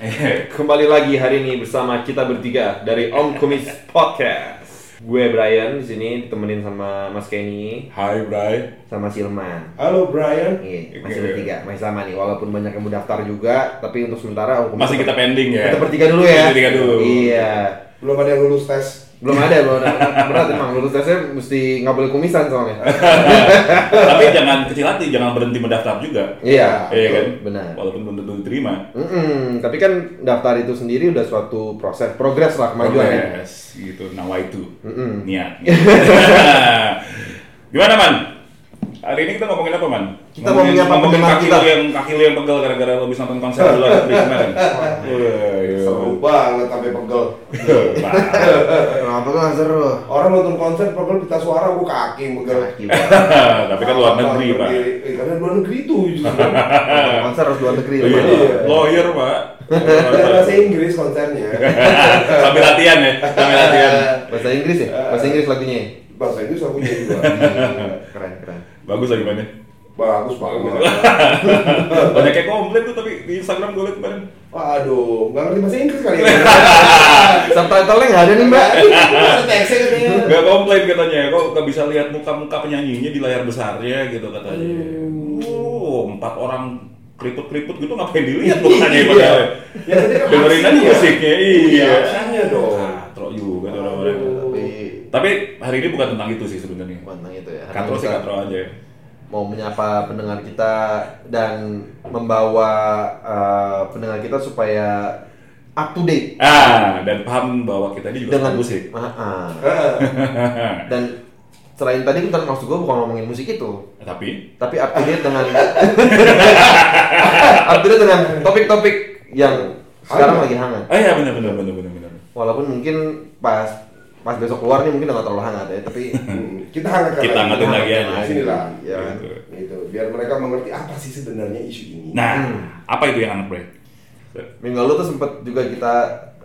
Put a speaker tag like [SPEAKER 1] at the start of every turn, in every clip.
[SPEAKER 1] Kembali lagi hari ini bersama kita bertiga dari Om Kumis Podcast. Gue Brian di sini ditemenin sama Mas Kenny,
[SPEAKER 2] Hai Bray.
[SPEAKER 1] sama Silman.
[SPEAKER 3] Halo Brian.
[SPEAKER 1] Iya, masih bertiga, masih sama nih. Walaupun banyak yang mendaftar juga, tapi untuk sementara Om Kumis
[SPEAKER 2] Masih kita pending ya.
[SPEAKER 1] kita bertiga dulu ya.
[SPEAKER 2] Kita bertiga dulu.
[SPEAKER 1] Iya.
[SPEAKER 3] Belum ada yang lulus tes.
[SPEAKER 1] Belum ada, belum ada. Berat emang lulus tesnya mesti nggak boleh kumisan soalnya.
[SPEAKER 2] Tapi jangan kecil hati, jangan berhenti mendaftar juga.
[SPEAKER 1] Iya,
[SPEAKER 2] Iya kan?
[SPEAKER 1] Benar.
[SPEAKER 2] Walaupun belum tentu diterima.
[SPEAKER 1] Mm-mm, tapi kan daftar itu sendiri udah suatu proses, progres lah kemajuan ya.
[SPEAKER 2] Progres, gitu. Nawaitu.
[SPEAKER 1] Mm-mm.
[SPEAKER 2] Niat. Gimana man? Hari ini kita ngomongin apa man?
[SPEAKER 1] Kita ngomongin apa
[SPEAKER 2] ngomongin
[SPEAKER 1] pendengar
[SPEAKER 2] kaki
[SPEAKER 1] kita?
[SPEAKER 2] lu yang kaki lu yang pegel gara-gara lu habis nonton konser dulu di kemarin. Wah, iya.
[SPEAKER 3] Seru banget sampai pegel.
[SPEAKER 1] Kenapa kan seru?
[SPEAKER 3] Orang nonton konser pegel pita suara gua kaki yang pegel.
[SPEAKER 1] Kaki
[SPEAKER 2] Tapi kan luar negeri, Pak.
[SPEAKER 3] Eh, karena luar negeri itu.
[SPEAKER 1] Konser harus luar negeri.
[SPEAKER 2] Iya,
[SPEAKER 1] Pak.
[SPEAKER 2] lawyer, Pak.
[SPEAKER 3] Bahasa Inggris konsernya.
[SPEAKER 2] Sambil latihan ya, sambil latihan.
[SPEAKER 1] Bahasa Inggris ya? Bahasa Inggris lagunya ya?
[SPEAKER 3] Bahasa Inggris aku juga.
[SPEAKER 1] Keren, keren.
[SPEAKER 2] Bagus lagi mainnya.
[SPEAKER 3] Bagus banget.
[SPEAKER 2] Banyak yang komplain tuh tapi di Instagram gue liat kemarin.
[SPEAKER 3] Waduh, nggak ngerti bahasa Inggris kali ya.
[SPEAKER 1] Subtitle-nya nggak ada nih, Mbak.
[SPEAKER 3] Bahasa teksnya katanya.
[SPEAKER 2] Gak komplain katanya, kok gak bisa lihat muka-muka penyanyinya di layar besarnya gitu katanya. Oh, empat orang keriput-keriput gitu ngapain dilihat mukanya
[SPEAKER 3] Iya.
[SPEAKER 2] padahal.
[SPEAKER 3] Ya, nanti kan
[SPEAKER 2] Dengerin aja musiknya, iya.
[SPEAKER 3] Aksinya dong.
[SPEAKER 2] Katro juga tuh orang-orang.
[SPEAKER 1] Tapi
[SPEAKER 2] Tapi hari ini bukan tentang itu sih sebenarnya.
[SPEAKER 1] tentang itu ya.
[SPEAKER 2] Katro sih katro aja.
[SPEAKER 1] Mau menyapa pendengar kita dan membawa eh, pendengar kita supaya up to date
[SPEAKER 2] Ah, dan paham bahwa kita ini juga
[SPEAKER 1] dengan
[SPEAKER 2] musik.
[SPEAKER 1] Ah.
[SPEAKER 3] Heeh.
[SPEAKER 1] Dan selain tadi kan maksud gue bukan ngomongin musik itu,
[SPEAKER 2] Tapi
[SPEAKER 1] tapi up to date dengan up to date dengan topik-topik yang sekarang lagi hangat.
[SPEAKER 2] ah ya benar benar benar benar benar.
[SPEAKER 1] Walaupun mungkin pas pas besok keluar nih mungkin udah gak terlalu hangat ya, tapi
[SPEAKER 3] Kita hangatkan
[SPEAKER 2] Kita hangatin lagi aja.
[SPEAKER 3] Sini lah.
[SPEAKER 1] Iya kan?
[SPEAKER 2] Gitu.
[SPEAKER 3] Gitu. Biar mereka mengerti apa sih sebenarnya isu ini.
[SPEAKER 2] Nah,
[SPEAKER 1] Hmm.
[SPEAKER 2] apa itu yang anak bre?
[SPEAKER 1] minggu lalu tuh sempet juga kita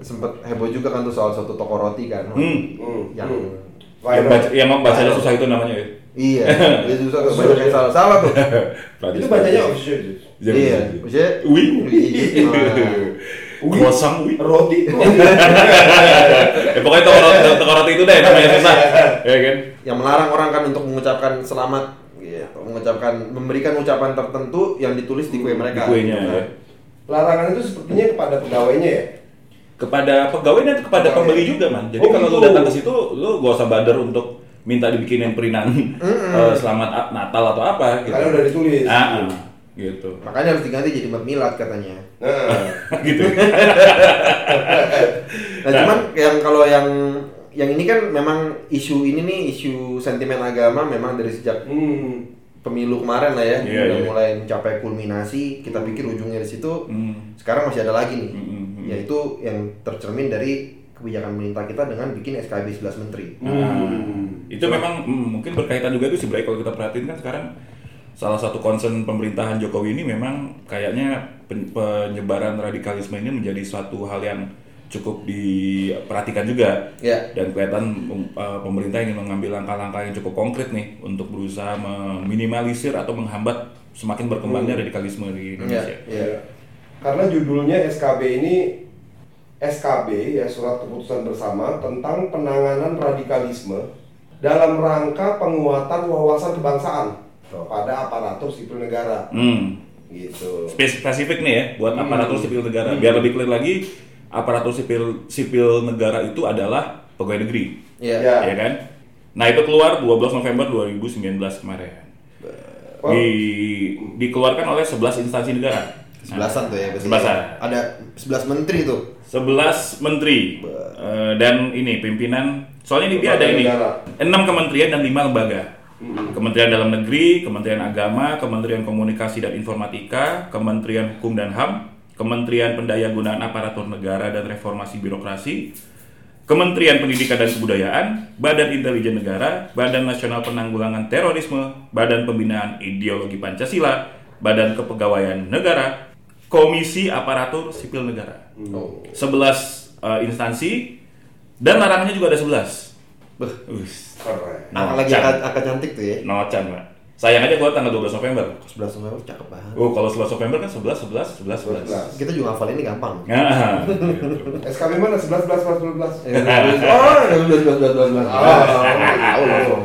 [SPEAKER 1] sempet heboh juga kan tuh soal suatu toko roti kan.
[SPEAKER 2] Hmm.
[SPEAKER 3] Hmm.
[SPEAKER 1] Yang
[SPEAKER 3] hmm.
[SPEAKER 2] Yang, baca, yang bacanya susah itu namanya ya?
[SPEAKER 1] iya, dia susah banyak yang salah salah tuh.
[SPEAKER 3] Itu bacanya official.
[SPEAKER 1] Iya, maksudnya
[SPEAKER 2] Wih. Croissant wih.
[SPEAKER 3] Roti.
[SPEAKER 2] Ya, pokoknya toko roti, toko roti itu deh namanya susah. Ya kan?
[SPEAKER 1] yang melarang orang kan untuk mengucapkan selamat gitu, mengucapkan memberikan ucapan tertentu yang ditulis di kue mereka.
[SPEAKER 2] Di kuenya,
[SPEAKER 1] gitu kan.
[SPEAKER 2] ya.
[SPEAKER 3] Larangan itu sepertinya kepada pegawainya ya.
[SPEAKER 2] Kepada pegawai dan kepada
[SPEAKER 3] Pegawai.
[SPEAKER 2] pembeli juga man. Jadi
[SPEAKER 3] Oh,
[SPEAKER 2] kalau lu
[SPEAKER 3] gitu.
[SPEAKER 2] datang ke situ, lu gak usah bader untuk minta dibikinin perinan eh, selamat Natal atau apa gitu.
[SPEAKER 3] Karena udah ditulis.
[SPEAKER 2] Ah, ah, gitu.
[SPEAKER 1] Makanya harus diganti jadi mat milad katanya.
[SPEAKER 3] Nah,
[SPEAKER 2] gitu.
[SPEAKER 1] Nah, cuman yang kalau yang yang ini kan memang isu ini nih isu sentimen agama memang dari sejak
[SPEAKER 3] hmm.
[SPEAKER 1] pemilu kemarin lah ya
[SPEAKER 2] Iya,
[SPEAKER 1] udah
[SPEAKER 2] iya.
[SPEAKER 1] mulai mencapai kulminasi kita pikir ujungnya di situ
[SPEAKER 2] Hmm.
[SPEAKER 1] sekarang masih ada lagi nih
[SPEAKER 2] Hmm, hmm, hmm.
[SPEAKER 1] yaitu yang tercermin dari kebijakan pemerintah kita dengan bikin SKB 11 menteri
[SPEAKER 2] Nah, itu memang mm, mungkin berkaitan juga tuh sih Bray, kalau kita perhatiin kan sekarang salah satu concern pemerintahan Jokowi ini memang kayaknya pen- penyebaran radikalisme ini menjadi suatu hal yang cukup diperhatikan juga
[SPEAKER 1] ya
[SPEAKER 2] dan kelihatan uh, pemerintah ingin mengambil langkah-langkah yang cukup konkret nih untuk berusaha meminimalisir atau menghambat semakin berkembangnya radikalisme di
[SPEAKER 1] ya
[SPEAKER 2] Indonesia.
[SPEAKER 1] ya
[SPEAKER 3] Ya. Karena judulnya SKB ini SKB ya surat keputusan bersama tentang penanganan radikalisme dalam rangka penguatan wawasan kebangsaan pada aparatur sipil negara
[SPEAKER 2] Hmm.
[SPEAKER 3] gitu.
[SPEAKER 2] Spes- spesifik nih ya buat
[SPEAKER 3] Hmm.
[SPEAKER 2] aparatur sipil negara. Biar lebih clear lagi, aparatur sipil sipil negara itu adalah pegawai negeri,
[SPEAKER 1] ya
[SPEAKER 3] Ya.
[SPEAKER 2] ya kan? Nah itu keluar 12 November 2019 kemarin.
[SPEAKER 3] Oh.
[SPEAKER 2] Di, dikeluarkan oleh 11 instansi negara.
[SPEAKER 1] sebelasan tuh ya.
[SPEAKER 2] Sebelasan.
[SPEAKER 1] ada 11 menteri tuh
[SPEAKER 2] 11 menteri Eh, dan ini pimpinan. Soalnya ini dia ada
[SPEAKER 3] Lembaga
[SPEAKER 2] ini
[SPEAKER 3] negara.
[SPEAKER 2] 6 kementerian dan 5 lembaga. Kementerian Dalam Negeri, Kementerian Agama, Kementerian Komunikasi dan Informatika, Kementerian Hukum dan HAM, Kementerian Pendayagunaan Aparatur Negara dan Reformasi Birokrasi, Kementerian Pendidikan dan Kebudayaan, Badan Intelijen Negara, Badan Nasional Penanggulangan Terorisme, Badan Pembinaan Ideologi Pancasila, Badan Kepegawaian Negara, Komisi Aparatur Sipil Negara.
[SPEAKER 1] oh
[SPEAKER 2] 11 eh, instansi dan larangannya juga ada 11.
[SPEAKER 1] Beh.
[SPEAKER 3] Keren.
[SPEAKER 1] angka lagi angka, angka cantik tuh ya
[SPEAKER 2] Nocan, Pak. Sayang aja keluar tanggal 12 November.
[SPEAKER 1] 11 November cakep banget.
[SPEAKER 2] Oh, kalau 11 November kan 11, 11, 11, 11.
[SPEAKER 3] 11.
[SPEAKER 1] Kita juga hafal ini gampang.
[SPEAKER 2] Nah,
[SPEAKER 3] SKB mana? 11, 11, 11, 11.
[SPEAKER 1] Eh, Oh, 12 12 12 12. Tahu langsung.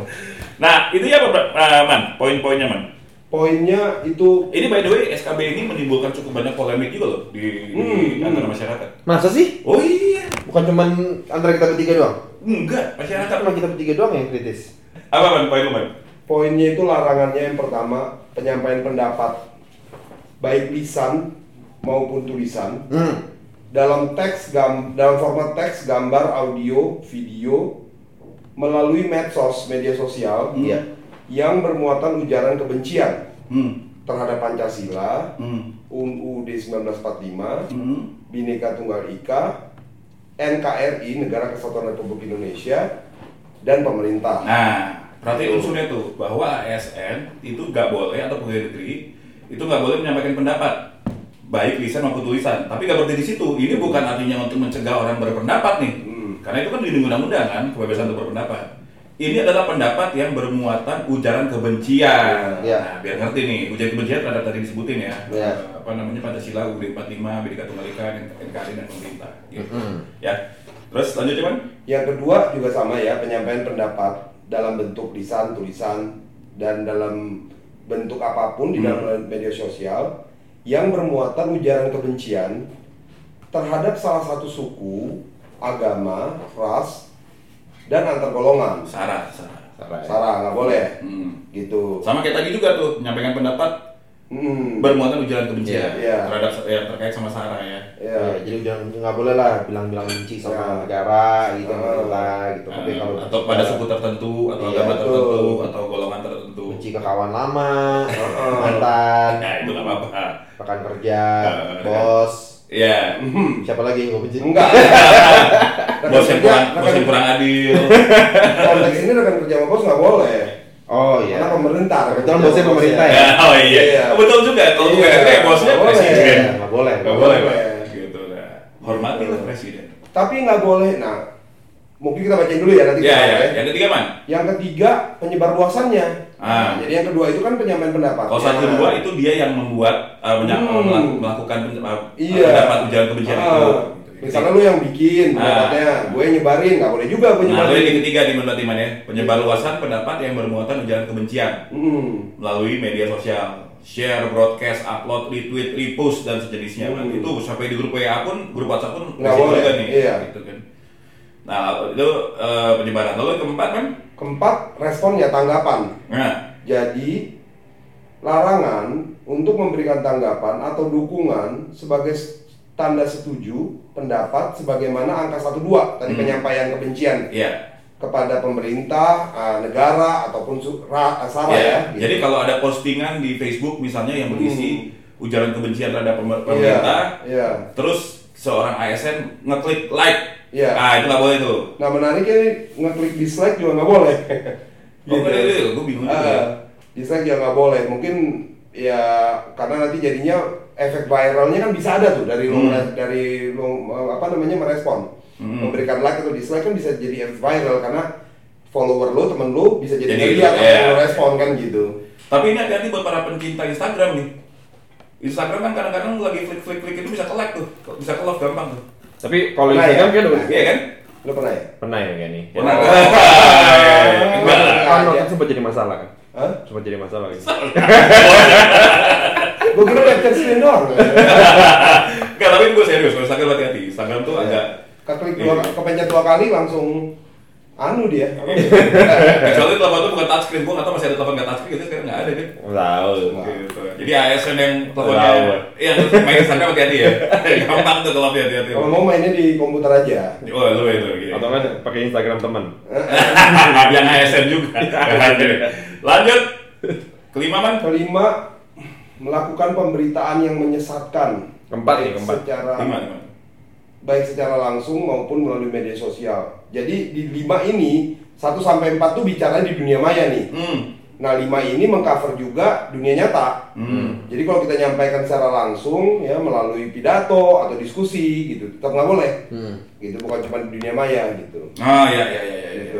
[SPEAKER 2] nah itu ya ah, Man? Poin-poinnya, Man.
[SPEAKER 3] Poinnya itu
[SPEAKER 2] Ini by the way, SKB ini menimbulkan cukup banyak polemik juga loh di, di
[SPEAKER 3] Hmm.
[SPEAKER 2] antara masyarakat.
[SPEAKER 1] Masa sih?
[SPEAKER 2] Oh iya,
[SPEAKER 1] Bukan cuman antara kita bertiga doang.
[SPEAKER 2] enggak, masyarakat.
[SPEAKER 1] Cuma kita bertiga doang yang kritis.
[SPEAKER 2] Apa Man, poin lu, Man?
[SPEAKER 3] poinnya itu larangannya yang pertama penyampaian pendapat baik lisan maupun tulisan
[SPEAKER 1] Hmm.
[SPEAKER 3] dalam teks gam dalam format teks, gambar, audio, video melalui medsos, media sosial
[SPEAKER 1] Iya.
[SPEAKER 3] Yang bermuatan ujaran kebencian
[SPEAKER 2] Hmm.
[SPEAKER 3] terhadap Pancasila,
[SPEAKER 2] Hmm.
[SPEAKER 3] UUD 1945,
[SPEAKER 2] Hmm.
[SPEAKER 3] Bhinneka Tunggal Ika, NKRI Negara Kesatuan Republik Indonesia dan pemerintah.
[SPEAKER 2] Nah, berarti unsurnya tuh bahwa ASN itu nggak boleh atau pegawai negeri itu nggak boleh menyampaikan pendapat baik lisan maupun tulisan. Tapi nggak berarti di situ. Ini bukan artinya untuk mencegah orang berpendapat nih,
[SPEAKER 3] Hmm.
[SPEAKER 2] karena itu kan di undang-undang kan kebebasan untuk berpendapat. Ini adalah pendapat yang bermuatan ujaran kebencian.
[SPEAKER 1] Iya.
[SPEAKER 2] Nah, biar ngerti nih, ujaran kebencian terhadap tadi disebutin ya.
[SPEAKER 1] Iya.
[SPEAKER 2] Apa namanya Pancasila, UUD 45, Bhinneka Tunggal Ika, NKRI dan pemerintah. Gitu.
[SPEAKER 1] Mm-mm.
[SPEAKER 2] Ya. Terus lanjut cuman?
[SPEAKER 3] Yang kedua juga sama ya, penyampaian pendapat dalam bentuk lisan, tulisan, dan dalam bentuk apa pun di dalam media sosial yang bermuatan ujaran kebencian terhadap salah satu suku, agama, ras, dan antar golongan.
[SPEAKER 2] Sarah, Sarah.
[SPEAKER 3] Sarah nggak boleh,
[SPEAKER 2] Hmm.
[SPEAKER 3] gitu.
[SPEAKER 2] Sama kayak tadi juga tuh, menyampaikan pendapat
[SPEAKER 3] Hmm.
[SPEAKER 2] bermuatan ujaran kebencian
[SPEAKER 3] Iya.
[SPEAKER 2] terhadap ya, terkait sama Sarah ya.
[SPEAKER 3] Ya.
[SPEAKER 1] Ya, jadi jangan nggak boleh lah bilang-bilang benci sama
[SPEAKER 3] Ya.
[SPEAKER 1] negara gitu,
[SPEAKER 3] Ah.
[SPEAKER 1] pemerintah gitu. Tapi
[SPEAKER 2] Nah,
[SPEAKER 1] kalau
[SPEAKER 2] atau pada suku tertentu atau
[SPEAKER 1] Iya,
[SPEAKER 2] agama tertentu atau golongan tertentu.
[SPEAKER 1] benci ke kawan lama, mantan,
[SPEAKER 2] Nah, itu nggak apa-apa.
[SPEAKER 1] rekan kerja,
[SPEAKER 2] Ah.
[SPEAKER 1] bos,
[SPEAKER 2] Iya.
[SPEAKER 3] Hmm.
[SPEAKER 1] siapa lagi yang gue benci?
[SPEAKER 3] Enggak.
[SPEAKER 2] Bos yang kurang, bos yang kurang adil.
[SPEAKER 3] konteks ini rekan kerja sama bos nggak boleh.
[SPEAKER 1] Oh iya.
[SPEAKER 3] Karena pemerintah.
[SPEAKER 1] Kebetulan bosnya pemerintah
[SPEAKER 3] ya.
[SPEAKER 1] ya?
[SPEAKER 2] oh iya.
[SPEAKER 3] Iya.
[SPEAKER 2] Oh, betul juga. Kalau
[SPEAKER 3] Iya.
[SPEAKER 2] bukan negeri, bosnya
[SPEAKER 3] Nggak boleh.
[SPEAKER 2] presiden.
[SPEAKER 1] Iya, nggak boleh.
[SPEAKER 2] Nggak boleh. Gitu lah. Hormatilah presiden.
[SPEAKER 3] Tapi nggak boleh. Nah, mungkin kita bacain dulu ya nanti.
[SPEAKER 2] Iya,
[SPEAKER 3] kita
[SPEAKER 2] iya.
[SPEAKER 3] ya.
[SPEAKER 2] Yang ketiga, Man.
[SPEAKER 3] Yang ketiga penyebar luasannya.
[SPEAKER 2] Ah.
[SPEAKER 3] Nah, jadi yang kedua itu kan penyampaian pendapat.
[SPEAKER 2] Kalau satu dua itu dia yang membuat uh,
[SPEAKER 3] Hmm.
[SPEAKER 2] melakukan uh,
[SPEAKER 3] Iya.
[SPEAKER 2] pendapat ujaran kebencian
[SPEAKER 3] Ah,
[SPEAKER 2] itu.
[SPEAKER 3] Misalnya lu yang bikin
[SPEAKER 2] Ah.
[SPEAKER 3] pendapatnya, gue nyebarin nggak boleh juga gue
[SPEAKER 2] Nah,
[SPEAKER 3] nyebarin.
[SPEAKER 2] yang ketiga di menurut Iman ya, penyebar luasan pendapat yang bermuatan ujaran kebencian
[SPEAKER 3] Hmm.
[SPEAKER 2] melalui media sosial, share, broadcast, upload, retweet, repost dan sejenisnya.
[SPEAKER 3] Hmm.
[SPEAKER 2] Man. Itu sampai di grup WA pun, grup WhatsApp pun
[SPEAKER 3] Nggak
[SPEAKER 2] masih
[SPEAKER 3] boleh,
[SPEAKER 2] juga nih.
[SPEAKER 3] iya.
[SPEAKER 2] Gitu kan. Nah, itu eh, penyebaran. Lalu yang keempat kan?
[SPEAKER 3] Keempat, responnya tanggapan.
[SPEAKER 2] Nah,
[SPEAKER 3] Jadi larangan untuk memberikan tanggapan atau dukungan sebagai tanda setuju pendapat sebagaimana angka 12 tadi
[SPEAKER 2] Hmm.
[SPEAKER 3] penyampaian kebencian
[SPEAKER 2] iya.
[SPEAKER 3] kepada pemerintah, negara ataupun sara
[SPEAKER 2] Iya.
[SPEAKER 3] ya. gitu.
[SPEAKER 2] Jadi kalau ada postingan di Facebook misalnya yang berisi ujaran kebencian terhadap pemer- pemerintah,
[SPEAKER 3] Iya.
[SPEAKER 2] terus seorang ASN ngeklik like,
[SPEAKER 3] Iya.
[SPEAKER 2] ah itu nggak boleh tuh.
[SPEAKER 3] Nah menariknya nih, ngeklik dislike juga nggak boleh.
[SPEAKER 2] Oh, iya, gue bingung juga.
[SPEAKER 3] Ah, dislike juga nggak boleh. Mungkin ya karena nanti jadinya efek viralnya kan bisa ada tuh dari lo
[SPEAKER 2] Hmm.
[SPEAKER 3] mere- dari lo apa namanya merespon,
[SPEAKER 2] Hmm.
[SPEAKER 3] memberikan like atau dislike kan bisa jadi efek viral karena follower lo temen lo bisa jadi
[SPEAKER 2] Jadi,
[SPEAKER 3] ngeliat apa
[SPEAKER 2] iya.
[SPEAKER 3] yang lo respon kan gitu.
[SPEAKER 2] Tapi ini hati-hati buat para pencinta Instagram nih. Instagram kan kadang-kadang lu lagi klik-klik-klik itu bisa ke like tuh, bisa ke love gampang tuh.
[SPEAKER 4] Tapi kalau
[SPEAKER 3] Pernah
[SPEAKER 4] Instagram
[SPEAKER 3] ya?
[SPEAKER 4] kan udah
[SPEAKER 2] Iya kan?
[SPEAKER 3] Lo pernah ya?
[SPEAKER 4] pernah ya kayak nih.
[SPEAKER 2] Pernah.
[SPEAKER 3] Oh.
[SPEAKER 4] Kan
[SPEAKER 3] Iya.
[SPEAKER 4] waktu itu sempat jadi masalah kan?
[SPEAKER 3] Hah?
[SPEAKER 4] Sempat jadi masalah gitu.
[SPEAKER 3] Gue kira capture screen doang.
[SPEAKER 2] Enggak, tapi gue serius, kalau Instagram hati-hati. Instagram tuh agak
[SPEAKER 3] Keklik dua, kepencet dua kali langsung anu dia. Apa?
[SPEAKER 2] kecuali telepon tuh bukan touchscreen, gue nggak tahu masih ada telepon nggak touchscreen gitu sekarang nggak ada kan?
[SPEAKER 4] Tahu.
[SPEAKER 2] Gitu. Jadi ASN yang teleponnya, iya main Instagram hati-hati ya. Gampang tuh kalau hati-hati.
[SPEAKER 3] Kalau mau mainnya di komputer aja.
[SPEAKER 2] Oh, lu itu gitu.
[SPEAKER 4] Atau kan pakai Instagram teman.
[SPEAKER 2] yang ASN juga. Lanjut. Kelima man.
[SPEAKER 3] Kelima, melakukan pemberitaan yang menyesatkan.
[SPEAKER 4] Keempat nih,
[SPEAKER 3] Baik
[SPEAKER 4] keempat.
[SPEAKER 3] Secara
[SPEAKER 2] Lima, lima.
[SPEAKER 3] Baik secara langsung maupun melalui media sosial. Jadi di lima ini 1 sampai 4 tuh bicara di dunia maya nih.
[SPEAKER 2] Hmm.
[SPEAKER 3] Nah, lima ini mengcover juga dunia nyata.
[SPEAKER 2] Hmm.
[SPEAKER 3] Jadi kalau kita nyampaikan secara langsung ya melalui pidato atau diskusi gitu, tetap nggak boleh.
[SPEAKER 1] Hmm.
[SPEAKER 3] Gitu bukan cuma di dunia maya gitu.
[SPEAKER 2] Oh ya ya ya ya. ya.
[SPEAKER 3] Gitu.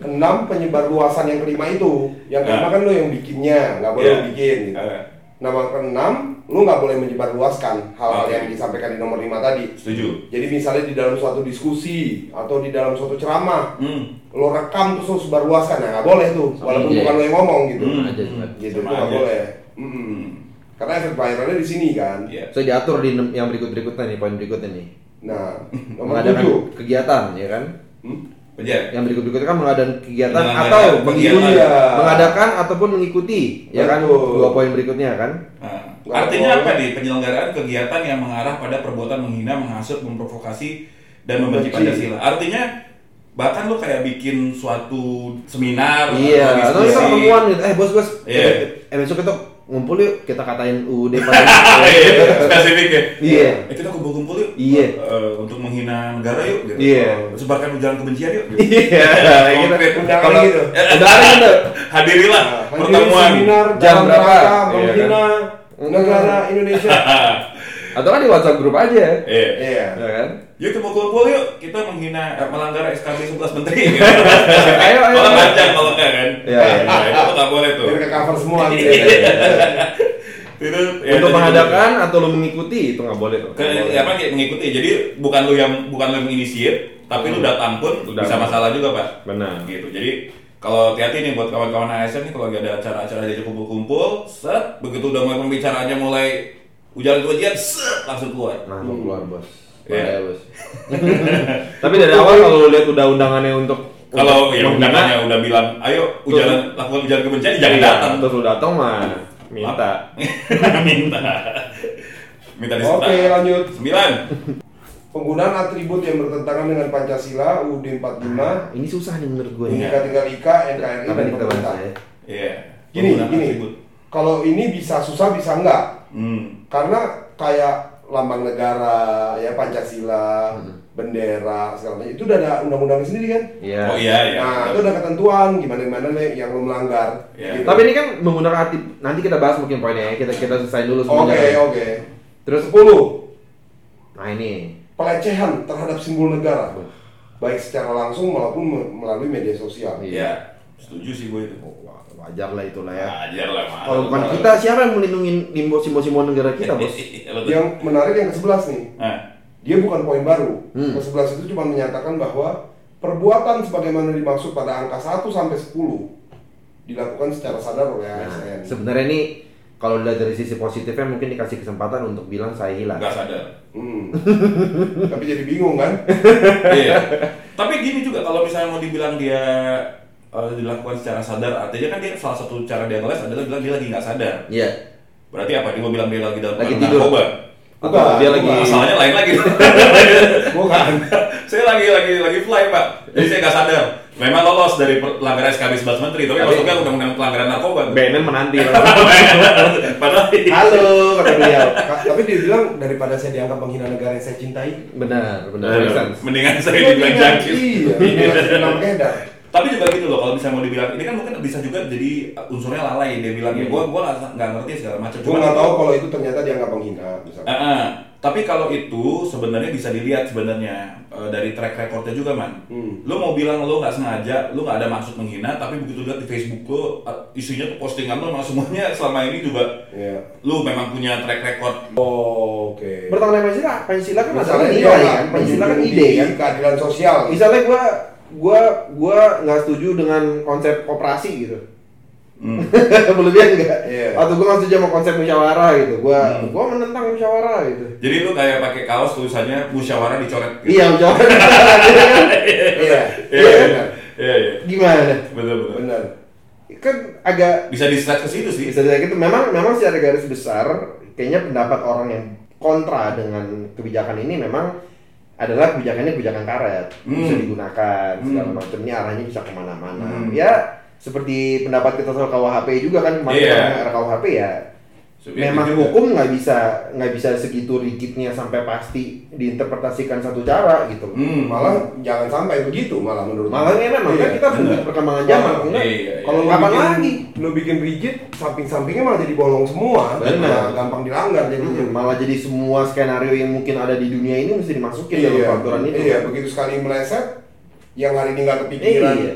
[SPEAKER 3] enam penyebar luasan yang kelima itu. Yang kelima
[SPEAKER 2] Ah.
[SPEAKER 3] kan lo yang bikinnya, nggak boleh lo bikin gitu.
[SPEAKER 2] Ah.
[SPEAKER 3] Nama keenam, lo nggak boleh menyebar luaskan hal-hal
[SPEAKER 2] Oke.
[SPEAKER 3] yang disampaikan di nomor lima tadi.
[SPEAKER 2] Setuju.
[SPEAKER 3] Jadi misalnya di dalam suatu diskusi atau di dalam suatu ceramah,
[SPEAKER 2] Hmm.
[SPEAKER 3] lo rekam terus lo sebar luaskan, ya nggak boleh tuh, walaupun
[SPEAKER 1] Iya.
[SPEAKER 3] bukan lo yang ngomong gitu.
[SPEAKER 2] Hmm.
[SPEAKER 1] Aja.
[SPEAKER 3] Gitu itu
[SPEAKER 2] Sama
[SPEAKER 3] nggak boleh. Mm-mm. Karena efek viralnya di sini kan.
[SPEAKER 2] Iya.
[SPEAKER 1] So diatur di yang berikut-berikutnya nih, poin berikutnya nih.
[SPEAKER 3] Nah, nomor
[SPEAKER 1] Mengadakan
[SPEAKER 3] tujuh.
[SPEAKER 1] kegiatan, ya kan?
[SPEAKER 3] Hmm?
[SPEAKER 2] Pejar.
[SPEAKER 1] Yang berikut-berikutnya kan mengadakan kegiatan
[SPEAKER 2] Menyelenggarakan
[SPEAKER 1] atau mengikuti,
[SPEAKER 3] Iya.
[SPEAKER 1] mengadakan ataupun mengikuti, ya kan?
[SPEAKER 3] Betul.
[SPEAKER 1] Dua poin berikutnya kan?
[SPEAKER 2] Nah, artinya apa nih? Penyelenggaraan kegiatan yang mengarah pada perbuatan menghina, menghasut, memprovokasi, dan membenci. Pancasila. Artinya bahkan lo kayak bikin suatu seminar,
[SPEAKER 1] Iya, atau kita ketemuan gitu. Eh bos bos,
[SPEAKER 2] Iya.
[SPEAKER 1] eh, eh besok kita ngumpul yuk, kita katain UUD pada.
[SPEAKER 2] Iya, spesifik ya.
[SPEAKER 1] Iya.
[SPEAKER 2] Eh, kita kumpul-kumpul yuk.
[SPEAKER 1] Iya.
[SPEAKER 2] Eh, untuk menghina negara yuk. Gitu.
[SPEAKER 1] Iya.
[SPEAKER 2] Sebarkan ujaran kebencian yuk. Gitu.
[SPEAKER 1] Iya, gitu.
[SPEAKER 3] Undangan
[SPEAKER 1] Kalau
[SPEAKER 3] gitu.
[SPEAKER 1] udah ada gitu.
[SPEAKER 2] Hadirilah
[SPEAKER 3] Nah,
[SPEAKER 2] pertemuan.
[SPEAKER 3] seminar
[SPEAKER 1] Jam berapa? Iya,
[SPEAKER 3] menghina negara Indonesia.
[SPEAKER 1] Atau kan di WhatsApp grup aja,
[SPEAKER 2] Iya.
[SPEAKER 3] Iya.
[SPEAKER 1] ya kan?
[SPEAKER 2] Yuk kita kumpul yuk, kita menghina eh, melanggar SKB 11 menteri.
[SPEAKER 1] Ayo, ayo.
[SPEAKER 2] Kalau panjang kalau enggak kan.
[SPEAKER 1] Iya, iya.
[SPEAKER 2] Nah, itu nggak boleh tuh.
[SPEAKER 3] Biar ke cover semua gitu.
[SPEAKER 2] Itu ya,
[SPEAKER 1] Untuk mengadakan atau lu mengikuti itu nggak boleh tuh.
[SPEAKER 2] ke,
[SPEAKER 1] boleh.
[SPEAKER 2] apa kayak mengikuti. Jadi bukan lu yang bukan lu yang menginisiat, tapi lu
[SPEAKER 1] Hmm.
[SPEAKER 2] datang pun
[SPEAKER 1] Lu
[SPEAKER 2] bisa masalah juga, Pak.
[SPEAKER 1] Benar.
[SPEAKER 2] Gitu. Jadi kalau hati-hati nih buat kawan-kawan ASN nih kalau ada acara-acara diajak kumpul-kumpul, set begitu udah mulai pembicaraannya mulai ujaran kebencian, set langsung keluar.
[SPEAKER 1] Nah, mau keluar bos.
[SPEAKER 2] Iya.
[SPEAKER 1] Bahaya bos. Tapi dari awal kalau lu lihat udah undangannya untuk
[SPEAKER 2] Kalau ya undangannya udah bilang, ayo ujaran lakukan ujaran kebencian, jangan
[SPEAKER 1] Iya,
[SPEAKER 2] datang.
[SPEAKER 1] Terus lu datang mah minta.
[SPEAKER 2] minta minta
[SPEAKER 3] Oke,
[SPEAKER 2] disertai
[SPEAKER 3] lanjut.
[SPEAKER 2] sembilan
[SPEAKER 3] Penggunaan atribut yang bertentangan dengan Pancasila UUD 45,
[SPEAKER 1] Ini susah nih menurut gue.
[SPEAKER 2] Iya.
[SPEAKER 3] Bhinneka Tunggal Ika, NKRI dan pemerintah.
[SPEAKER 1] ya?
[SPEAKER 2] iya
[SPEAKER 3] Gini, gini.
[SPEAKER 2] atribut.
[SPEAKER 3] Kalau ini bisa susah bisa enggak?
[SPEAKER 2] hmm.
[SPEAKER 3] Karena kayak lambang negara, ya Pancasila,
[SPEAKER 1] Hmm.
[SPEAKER 3] bendera segala macam itu udah ada undang-undangnya sendiri kan?
[SPEAKER 1] Iya.
[SPEAKER 2] oh iya iya
[SPEAKER 3] Nah, itu ada ketentuan gimana gimana nih yang lo melanggar.
[SPEAKER 2] Iya.
[SPEAKER 3] gitu.
[SPEAKER 1] Tapi ini kan menggunakan arti nanti kita bahas mungkin poinnya ya. Kita kita selesai dulu
[SPEAKER 3] Oke, oke.
[SPEAKER 1] Terus
[SPEAKER 3] 10.
[SPEAKER 1] nah ini
[SPEAKER 3] Pelecehan terhadap simbol negara. Baik secara langsung maupun me- melalui media sosial.
[SPEAKER 2] iya setuju sih gue itu
[SPEAKER 1] Oh, wajar lah itulah ya.
[SPEAKER 2] ajar lah.
[SPEAKER 1] Kalau bukan kita siapa yang melindungi limbo simbol-simbol negara kita, Bos?
[SPEAKER 2] Iya.
[SPEAKER 3] Yang menarik yang ke-11 nih.
[SPEAKER 2] Nah,
[SPEAKER 3] Dia bukan poin baru.
[SPEAKER 1] Hmm.
[SPEAKER 3] Ke-11 itu cuma menyatakan bahwa perbuatan sebagaimana dimaksud pada angka 1 sampai 10 dilakukan secara sadar oleh
[SPEAKER 1] Nah,
[SPEAKER 3] ASN.
[SPEAKER 1] sebenarnya ini kalau dilihat dari sisi positifnya mungkin dikasih kesempatan untuk bilang saya hilang.
[SPEAKER 2] nggak sadar
[SPEAKER 3] Hmm. Tapi jadi bingung kan?
[SPEAKER 2] iya tapi gini juga kalau misalnya mau dibilang dia eh, dilakukan secara sadar. Artinya kan dia salah satu cara dia ngeles adalah bilang dia lagi nggak sadar.
[SPEAKER 1] Iya.
[SPEAKER 2] berarti apa? Dia mau bilang dia lagi dalam
[SPEAKER 1] Lagi tidur.
[SPEAKER 2] narkoba?
[SPEAKER 1] Atau
[SPEAKER 3] Bukan,
[SPEAKER 1] dia lagi
[SPEAKER 2] masalahnya lain lagi.
[SPEAKER 3] Bukan.
[SPEAKER 2] saya lagi lagi lagi fly pak. Jadi saya nggak sadar. Memang lolos dari pelanggaran SKB 11 menteri tapi masuknya undang-undang pelanggaran narkoba.
[SPEAKER 1] BNN menanti.
[SPEAKER 2] padahal
[SPEAKER 1] Halo, kata beliau.
[SPEAKER 3] Tapi dia bilang daripada saya dianggap menghina negara yang saya cintai,
[SPEAKER 1] Benar, benar.
[SPEAKER 2] Mendingan saya dibilang jangkit
[SPEAKER 3] Iya, beredar.
[SPEAKER 2] Tapi juga gitu loh kalau misalnya mau dibilang ini kan mungkin bisa juga jadi unsurnya lalai dia bilang ya gua gua nggak nggak ngerti segala macam
[SPEAKER 3] Gue nggak tahu kalau itu ternyata dianggap menghina, misalnya.
[SPEAKER 2] Ah, ah. tapi kalau itu sebenarnya bisa dilihat sebenarnya eh, dari track recordnya juga man
[SPEAKER 3] Hmm.
[SPEAKER 2] lu mau bilang lu nggak sengaja lu nggak ada maksud menghina tapi begitu lihat di Facebook lu eh, isinya tuh postingan lu sama semuanya selama ini juga
[SPEAKER 3] Iya.
[SPEAKER 2] lu memang punya track record
[SPEAKER 3] Oh, oke.
[SPEAKER 1] Bertentangan Pancasila, Pancasila kan masalah
[SPEAKER 3] dia
[SPEAKER 1] nilai
[SPEAKER 3] nggak
[SPEAKER 1] kan. Pancasila kan ide kan.
[SPEAKER 3] Keadilan sosial.
[SPEAKER 1] Misalnya gua gua gua nggak setuju dengan konsep koperasi gitu.
[SPEAKER 2] Hmm.
[SPEAKER 1] Berlebihan enggak?
[SPEAKER 3] Iya.
[SPEAKER 1] Atau gua nggak setuju sama konsep musyawarah gitu. Gua
[SPEAKER 2] Hmm.
[SPEAKER 1] gua menentang musyawarah gitu.
[SPEAKER 2] jadi lu kayak pakai kaos tulisannya musyawarah dicoret gitu.
[SPEAKER 1] Iya, musyawarah.
[SPEAKER 3] Iya.
[SPEAKER 2] iya
[SPEAKER 3] benar.
[SPEAKER 2] iya iya
[SPEAKER 1] Gimana?
[SPEAKER 2] betul betul
[SPEAKER 3] Benar.
[SPEAKER 1] Kan agak
[SPEAKER 2] bisa di slide ke situ sih
[SPEAKER 1] bisa dilihat gitu memang memang secara garis besar kayaknya pendapat orang yang kontra dengan kebijakan ini memang adalah kebijakannya kebijakan karet bisa
[SPEAKER 2] Hmm.
[SPEAKER 1] digunakan segala
[SPEAKER 2] Hmm.
[SPEAKER 1] macam ini arahnya bisa ke mana-mana
[SPEAKER 2] Hmm.
[SPEAKER 1] ya seperti pendapat kita soal KUHP juga kan kemarin
[SPEAKER 2] Iya.
[SPEAKER 1] orang era KUHP ya
[SPEAKER 2] Subjektif
[SPEAKER 1] memang
[SPEAKER 2] juga.
[SPEAKER 1] hukum nggak bisa nggak bisa segitu rigidnya sampai pasti diinterpretasikan satu cara gitu
[SPEAKER 2] hmm.
[SPEAKER 3] Malah jangan sampai begitu malah menurut
[SPEAKER 1] malah
[SPEAKER 3] gue.
[SPEAKER 1] ya memang
[SPEAKER 3] Iya.
[SPEAKER 1] kan kita punya perkembangan zaman
[SPEAKER 3] Iya,
[SPEAKER 1] enggak
[SPEAKER 2] iya, iya.
[SPEAKER 3] Kalau lo
[SPEAKER 1] Kapan
[SPEAKER 3] bikin,
[SPEAKER 1] lagi?
[SPEAKER 3] lo bikin rigid, samping-sampingnya malah jadi bolong semua.
[SPEAKER 1] Benar.
[SPEAKER 3] Gampang dilanggar jadinya.
[SPEAKER 1] Hmm, malah jadi semua skenario yang mungkin ada di dunia ini mesti dimasukin dalam
[SPEAKER 3] Iya,
[SPEAKER 1] peraturan itu.
[SPEAKER 3] iya, begitu sekali meleset, yang hari ini nggak kepikiran,
[SPEAKER 1] Iya.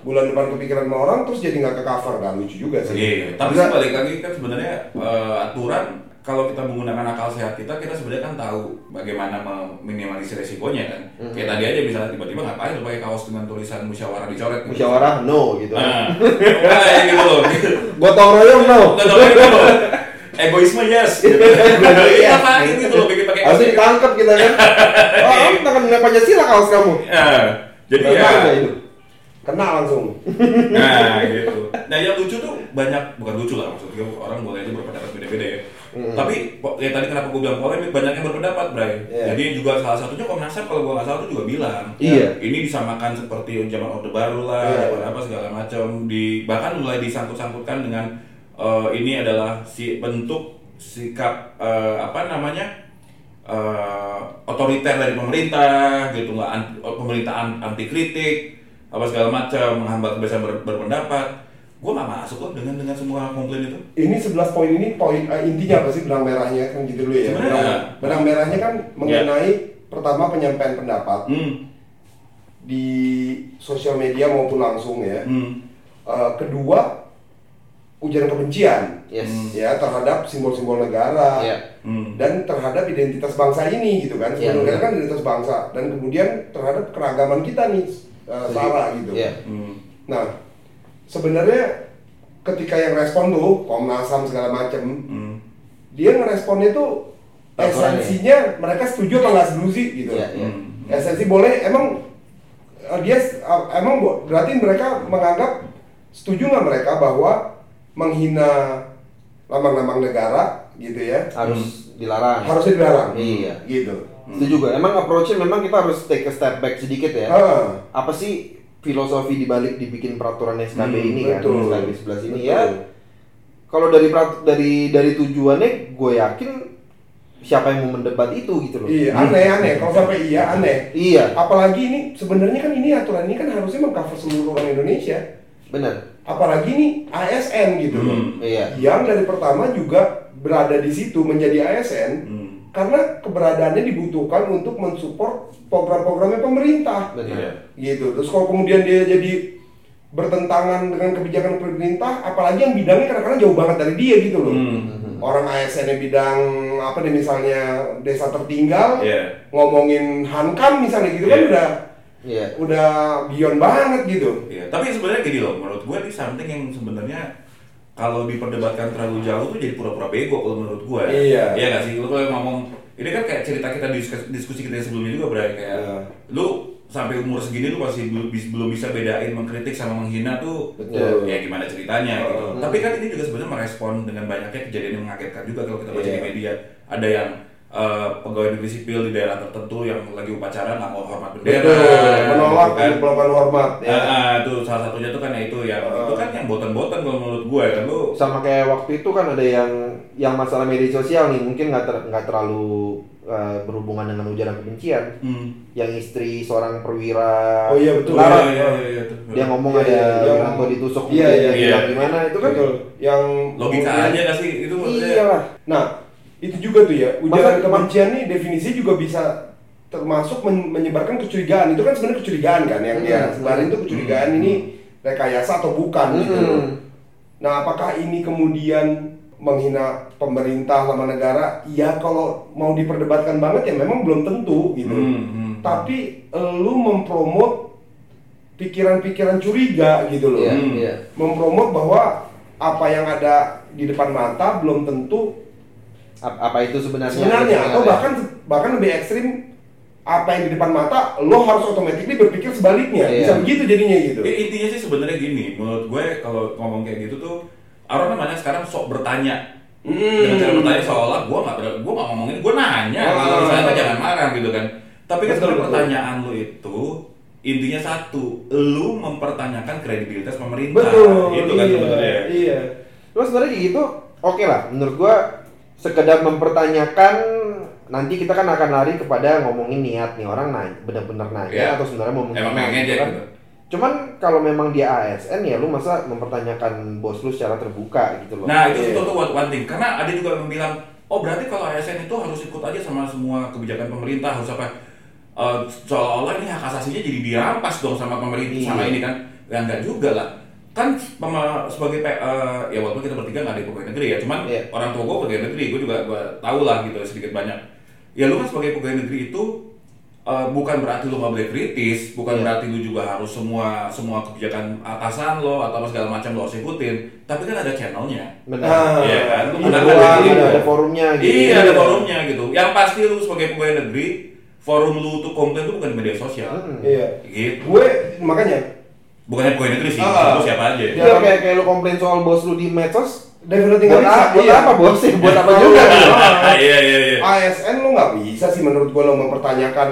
[SPEAKER 3] Bulan depan kepikiran sama orang terus jadi nggak ke cover kan lucu juga sih.
[SPEAKER 2] Iya, tapi
[SPEAKER 3] Bisa-
[SPEAKER 2] balik lagi kan sebenarnya eh, aturan kalau kita menggunakan akal sehat kita, kita sebenarnya kan tahu bagaimana meminimalisir resikonya kan.
[SPEAKER 3] Mhm.
[SPEAKER 2] Kayak tadi aja misalnya tiba-tiba ngapain lu pakai kaos dengan tulisan musyawarah dicoret. gitu.
[SPEAKER 1] Musyawarah no gitu.
[SPEAKER 2] Nah, kayak gitu loh. Gitu.
[SPEAKER 1] Gotong royong no.
[SPEAKER 2] Nggak gitu. Egoisme yes. Gitu. Iya, ngapain gitu loh bikin pakai.
[SPEAKER 1] Harusnya ditangkap kita kan. Oh, kamu tangan dengan Pancasila kaos kamu.
[SPEAKER 2] Ya, jadi
[SPEAKER 3] Nggak
[SPEAKER 2] ya.
[SPEAKER 3] itu. Kena langsung.
[SPEAKER 2] Nah, gitu. Nah, yang lucu tuh banyak bukan lucu lah maksudnya orang boleh aja berpendapat beda-beda ya. Tapi po- ya tadi kenapa gue bilang polemik banyak yang berpendapat, Bray.
[SPEAKER 3] Iya.
[SPEAKER 2] Jadi juga salah satunya Komnas HAM kalau gue nggak salah tuh juga bilang,
[SPEAKER 1] Iya.
[SPEAKER 2] ini disamakan seperti zaman Orde Baru lah,
[SPEAKER 3] Iya,
[SPEAKER 2] apa, apa segala macam. Di bahkan mulai disangkut-sangkutkan dengan eh, ini adalah si bentuk sikap eh, apa namanya eh, otoriter dari pemerintah gitu nggak anti, pemerintah an- anti kritik apa segala macam menghambat kebebasan ber- berpendapat gue nggak masuk loh dengan dengan semua komplain itu
[SPEAKER 3] Ini 11 poin ini poin eh, intinya apa sih benang merahnya kan gitu dulu ya.
[SPEAKER 2] Sebenarnya-
[SPEAKER 3] Benang, benang merahnya kan mengenai pertama penyampaian pendapat
[SPEAKER 2] hmm.
[SPEAKER 3] di sosial media maupun langsung ya.
[SPEAKER 2] Hmm.
[SPEAKER 3] Eh, kedua ujaran kebencian
[SPEAKER 1] Yes.
[SPEAKER 3] ya terhadap simbol-simbol negara
[SPEAKER 1] Iya.
[SPEAKER 2] Hmm.
[SPEAKER 3] dan terhadap identitas bangsa ini gitu kan. Sebenarnya
[SPEAKER 1] benar.
[SPEAKER 3] kan identitas bangsa dan kemudian terhadap keragaman kita nih eh, Sarah gitu.
[SPEAKER 1] Iya.
[SPEAKER 2] Hmm.
[SPEAKER 3] Nah, sebenarnya ketika yang respon tuh Komnas HAM segala macem,
[SPEAKER 2] Hmm.
[SPEAKER 3] dia ngeresponnya tuh esensinya mereka setuju apa nggak setuju gitu.
[SPEAKER 1] Iya, iya.
[SPEAKER 2] Hmm.
[SPEAKER 3] Esensi boleh, emang eh, dia eh, emang berarti mereka menganggap setuju nggak mereka bahwa menghina lambang-lambang negara gitu ya
[SPEAKER 1] Harus dilarang.
[SPEAKER 3] harusnya dilarang.
[SPEAKER 1] Iya.
[SPEAKER 3] Gitu.
[SPEAKER 1] Itu juga. Emang approach-nya memang kita harus take a step back sedikit ya.
[SPEAKER 3] Ah,
[SPEAKER 1] Apa sih filosofi dibalik dibikin peraturan SKB
[SPEAKER 3] Hmm,
[SPEAKER 1] ini kan?
[SPEAKER 3] betul.
[SPEAKER 1] SKB 11 ini
[SPEAKER 3] Betul.
[SPEAKER 1] ya. Kalau dari dari dari tujuannya, gue yakin siapa yang mau mendebat itu gitu loh.
[SPEAKER 3] Iya, aneh aneh. Kalau sampai iya aneh.
[SPEAKER 1] Iya,
[SPEAKER 3] Apalagi ini sebenarnya kan ini aturan ini kan harusnya mengcover seluruh orang Indonesia.
[SPEAKER 1] benar.
[SPEAKER 3] Apalagi ini ASN gitu loh.
[SPEAKER 2] Hmm.
[SPEAKER 1] Iya.
[SPEAKER 3] Yang dari pertama juga berada di situ menjadi ASN
[SPEAKER 2] Hmm.
[SPEAKER 3] Karena keberadaannya dibutuhkan untuk mensupport program-programnya pemerintah.
[SPEAKER 1] Benar.
[SPEAKER 2] Iya.
[SPEAKER 3] Gitu. Terus kalau kemudian dia jadi bertentangan dengan kebijakan pemerintah, apalagi yang bidangnya kadang-kadang jauh banget dari dia gitu loh.
[SPEAKER 2] Hmm.
[SPEAKER 3] Orang ASN-nya bidang apa nih misalnya desa tertinggal,
[SPEAKER 2] Iya.
[SPEAKER 3] ngomongin hankam misalnya gitu kan
[SPEAKER 2] Iya.
[SPEAKER 3] udah
[SPEAKER 1] Iya.
[SPEAKER 3] udah beyond banget gitu.
[SPEAKER 2] Iya, tapi sebenarnya gini loh, menurut gue ini something yang sebenarnya kalau diperdebatkan terlalu jauh tuh jadi pura-pura bego kalau menurut gue.
[SPEAKER 3] Iya.
[SPEAKER 2] Iya nggak sih? Lu kalau ngomong ini kan kayak cerita kita di diskusi, diskusi kita yang sebelumnya juga berarti kayak
[SPEAKER 3] Iya.
[SPEAKER 2] lu sampai umur segini lu masih belum belum bisa bedain mengkritik sama menghina tuh
[SPEAKER 3] Betul.
[SPEAKER 2] ya gimana ceritanya gitu.
[SPEAKER 3] Heeh.
[SPEAKER 2] Tapi kan ini juga sebenarnya merespon dengan banyaknya kejadian yang mengagetkan juga kalau kita baca
[SPEAKER 3] Iya.
[SPEAKER 2] di media. Ada yang eh, pegawai negeri sipil di daerah tertentu yang lagi upacara nggak mau hormat bendera,
[SPEAKER 3] Betul, menolak
[SPEAKER 2] gitu kan.
[SPEAKER 3] untuk melakukan hormat ya.
[SPEAKER 2] Ah, ah, tuh salah satunya tuh kan ya itu yang itu kan yang botan-botan kalau menurut gue kan lu
[SPEAKER 1] Sama kayak waktu itu kan ada yang yang masalah media sosial nih mungkin nggak ter- nggak terlalu uh, berhubungan dengan ujaran kebencian.
[SPEAKER 2] hmm.
[SPEAKER 1] Yang istri seorang perwira
[SPEAKER 3] Oh iya, betul.
[SPEAKER 1] Tentara,
[SPEAKER 2] Iya, iya, iya, iya, tuh.
[SPEAKER 1] dia ngomong
[SPEAKER 3] Iya,
[SPEAKER 1] ada
[SPEAKER 3] iya, yang-
[SPEAKER 1] Wiranto ditusuk
[SPEAKER 3] Iya,
[SPEAKER 1] dia
[SPEAKER 3] iya,
[SPEAKER 1] bilang
[SPEAKER 2] iya.
[SPEAKER 1] gimana itu kan
[SPEAKER 3] Betul. Yang
[SPEAKER 2] logika aja gak sih itu maksudnya
[SPEAKER 1] iya lah
[SPEAKER 3] Nah, itu juga tuh ya, ujaran kebencian nih definisinya juga bisa termasuk men- menyebarkan kecurigaan. Itu kan sebenarnya kecurigaan kan yang dia
[SPEAKER 1] Hmm.
[SPEAKER 3] sebarin tuh kecurigaan ini rekayasa atau bukan gitu.
[SPEAKER 1] Hmm.
[SPEAKER 3] Nah, apakah ini kemudian menghina pemerintah sama negara? Ya kalau mau diperdebatkan banget ya memang belum tentu gitu.
[SPEAKER 2] Hmm, hmm.
[SPEAKER 3] Tapi lu mempromot pikiran-pikiran curiga gitu loh.
[SPEAKER 2] Hmm.
[SPEAKER 1] iya.
[SPEAKER 3] Mempromot bahwa apa yang ada di depan mata belum tentu
[SPEAKER 1] apa itu sebenarnya?
[SPEAKER 3] Sebenarnya atau
[SPEAKER 1] Sebenarnya.
[SPEAKER 3] bahkan bahkan lebih ekstrim apa yang di depan mata lo harus otomatis berpikir sebaliknya.
[SPEAKER 1] Iya.
[SPEAKER 3] bisa begitu jadinya gitu.
[SPEAKER 2] Ya, intinya sih sebenarnya gini menurut gue kalau ngomong kayak gitu tuh orang banyak sekarang sok bertanya. Dengan cara bertanya seolah gue nggak gue nggak ngomongin gue nanya
[SPEAKER 3] Ah.
[SPEAKER 2] kalau misalnya kan jangan marah gitu kan. Tapi kan sebenarnya
[SPEAKER 3] betul.
[SPEAKER 2] pertanyaan lu itu intinya satu lu mempertanyakan kredibilitas pemerintah.
[SPEAKER 3] Betul
[SPEAKER 2] itu kan
[SPEAKER 3] iya,
[SPEAKER 2] sebenarnya.
[SPEAKER 3] iya.
[SPEAKER 1] Terus sebenarnya gitu oke lah. Menurut gua sekedar mempertanyakan nanti kita kan akan lari kepada ngomongin niat nih orang nanya benar-benar nanya
[SPEAKER 2] Iya.
[SPEAKER 1] atau sebenarnya mau
[SPEAKER 2] emang pengen aja
[SPEAKER 1] kan.
[SPEAKER 2] gitu
[SPEAKER 1] Cuman kalau memang dia ASN ya lu masa mempertanyakan bos lu secara terbuka gitu loh.
[SPEAKER 2] Nah itu
[SPEAKER 3] Iya.
[SPEAKER 2] itu tuh one, thing karena ada juga yang bilang oh berarti kalau ASN itu harus ikut aja sama semua kebijakan pemerintah harus apa Eh, seolah-olah ini hak asasinya jadi dirampas dong sama pemerintah
[SPEAKER 1] Iya.
[SPEAKER 2] sama ini kan Ya enggak juga lah. Kan pema- sebagai eh, ya walaupun kita bertiga nggak ada pegawai negeri ya, cuman
[SPEAKER 1] Iya.
[SPEAKER 2] orang tua gue pegawai negeri, gue juga gue tahu lah gitu sedikit banyak. Ya lu kan sebagai pegawai negeri itu eh, bukan berarti lu nggak boleh kritis, bukan
[SPEAKER 1] Iya.
[SPEAKER 2] berarti lu juga harus semua semua kebijakan atasan lo atau segala macam lo harus ikutin. Tapi kan ada channelnya.
[SPEAKER 1] Benar.
[SPEAKER 3] Ah,
[SPEAKER 2] Iya kan? Lu
[SPEAKER 3] iya,
[SPEAKER 2] ada
[SPEAKER 1] ada, ada forumnya gitu.
[SPEAKER 2] Iya ada forumnya gitu. Yang pasti lu sebagai pegawai negeri, forum lu untuk komplain itu bukan di media sosial.
[SPEAKER 1] Hmm.
[SPEAKER 3] Iya.
[SPEAKER 2] Gitu.
[SPEAKER 3] Gue makanya
[SPEAKER 2] Bukannya pegawai negeri sih,
[SPEAKER 3] Ah.
[SPEAKER 2] lu siapa aja.
[SPEAKER 1] Ya kayak kayak lu komplain soal bos lu di medsos,
[SPEAKER 3] definitely
[SPEAKER 1] buat,
[SPEAKER 3] nggak bisa.
[SPEAKER 1] apa, buat
[SPEAKER 3] Iya.
[SPEAKER 1] apa bos? Buat apa juga? gitu.
[SPEAKER 2] Iya iya iya.
[SPEAKER 3] ASN lo nggak bisa sih menurut gue lo mempertanyakan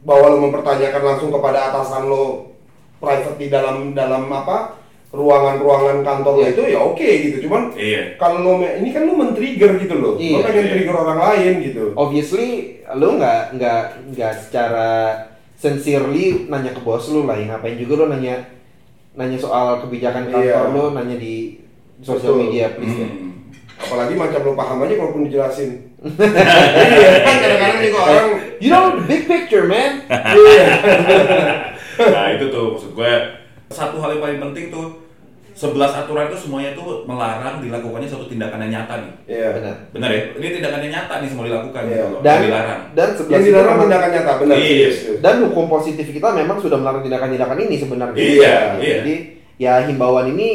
[SPEAKER 3] bahwa lo mempertanyakan langsung kepada atasan lo private di dalam dalam apa ruangan-ruangan kantor lo
[SPEAKER 1] Iya.
[SPEAKER 3] itu ya oke gitu cuman
[SPEAKER 2] Iya.
[SPEAKER 3] kalau lo ini kan lo men-trigger gitu loh lo
[SPEAKER 1] Iya.
[SPEAKER 3] pengen
[SPEAKER 2] Iya.
[SPEAKER 3] trigger orang lain gitu
[SPEAKER 1] Obviously, lu nggak nggak nggak secara sincerely nanya ke bos lu lah. Yang ngapain juga lu nanya nanya soal kebijakan kantor
[SPEAKER 3] Iya.
[SPEAKER 1] lu, nanya di sosial media please ya.
[SPEAKER 2] Hmm.
[SPEAKER 3] apalagi macam lo paham aja kalaupun dijelasin iya kan kadang-kadang nih kok orang
[SPEAKER 1] You know the big picture, man.
[SPEAKER 3] iya
[SPEAKER 2] Nah itu tuh maksud gue satu hal yang paling penting tuh 11 aturan itu semuanya tuh melarang dilakukannya suatu tindakan yang nyata nih.
[SPEAKER 3] iya
[SPEAKER 1] Benar.
[SPEAKER 2] Benar ya? Ini tindakan yang nyata nih semua dilakukan
[SPEAKER 3] Iya.
[SPEAKER 2] gitu loh.
[SPEAKER 1] Dan
[SPEAKER 2] dilarang.
[SPEAKER 1] dan
[SPEAKER 3] yang dilarang
[SPEAKER 1] situ memang-
[SPEAKER 3] tindakan nyata benar
[SPEAKER 2] Iya.
[SPEAKER 3] serius, serius.
[SPEAKER 1] dan hukum positif kita memang sudah melarang tindakan-tindakan ini sebenarnya.
[SPEAKER 2] Iya, iya.
[SPEAKER 1] Jadi ya himbauan ini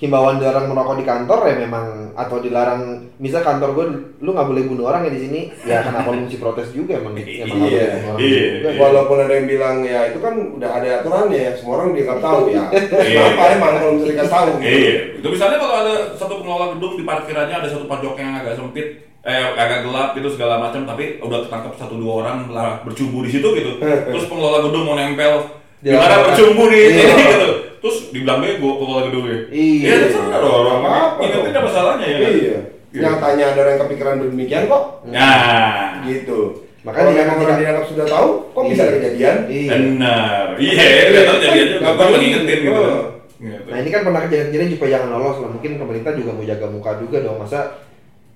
[SPEAKER 1] himbauan dilarang merokok di kantor ya memang atau dilarang misal kantor gue lu nggak boleh bunuh orang ya di sini ya kenapa lu mesti protes juga emang emang nggak boleh
[SPEAKER 3] Iya,
[SPEAKER 2] iya,
[SPEAKER 1] juga.
[SPEAKER 2] iya.
[SPEAKER 3] Walaupun ada yang bilang ya itu kan udah ada aturannya ya, semua orang dianggap tahu ya.
[SPEAKER 2] Iya.
[SPEAKER 3] kenapa emang kalau misalnya dikasih tahu? gitu?
[SPEAKER 2] Iya. Itu misalnya kalau ada satu pengelola gedung di parkirannya ada satu pojok yang agak sempit eh agak gelap gitu segala macam tapi udah ketangkap satu dua orang lah bercumbu di situ gitu terus pengelola gedung mau nempel di mana
[SPEAKER 1] Dilaporkan.
[SPEAKER 2] bercumbu nih
[SPEAKER 1] Iya.
[SPEAKER 2] ini gitu terus dibilang bego pengelola gedungnya
[SPEAKER 1] Iya.
[SPEAKER 2] ya terserah dong orang
[SPEAKER 3] Apa-apa
[SPEAKER 2] ingetin
[SPEAKER 3] dong.
[SPEAKER 2] apa masalahnya ya kan?
[SPEAKER 3] Iya.
[SPEAKER 2] Gitu.
[SPEAKER 3] Nyatanya ada orang yang kepikiran demikian kok.
[SPEAKER 2] nah
[SPEAKER 3] Gitu.
[SPEAKER 1] Makanya
[SPEAKER 3] Makanya kalau dianggap sudah tahu, kok bisa ada kejadian?
[SPEAKER 1] Iya.
[SPEAKER 2] benar iya nggak tahu jadian juga gue lagi ngingetin gitu
[SPEAKER 3] Oh.
[SPEAKER 2] Gitu.
[SPEAKER 1] Nah ini kan pernah kejadian-kejadian supaya jangan lolos lah. Mungkin pemerintah juga mau jaga muka juga dong. Masa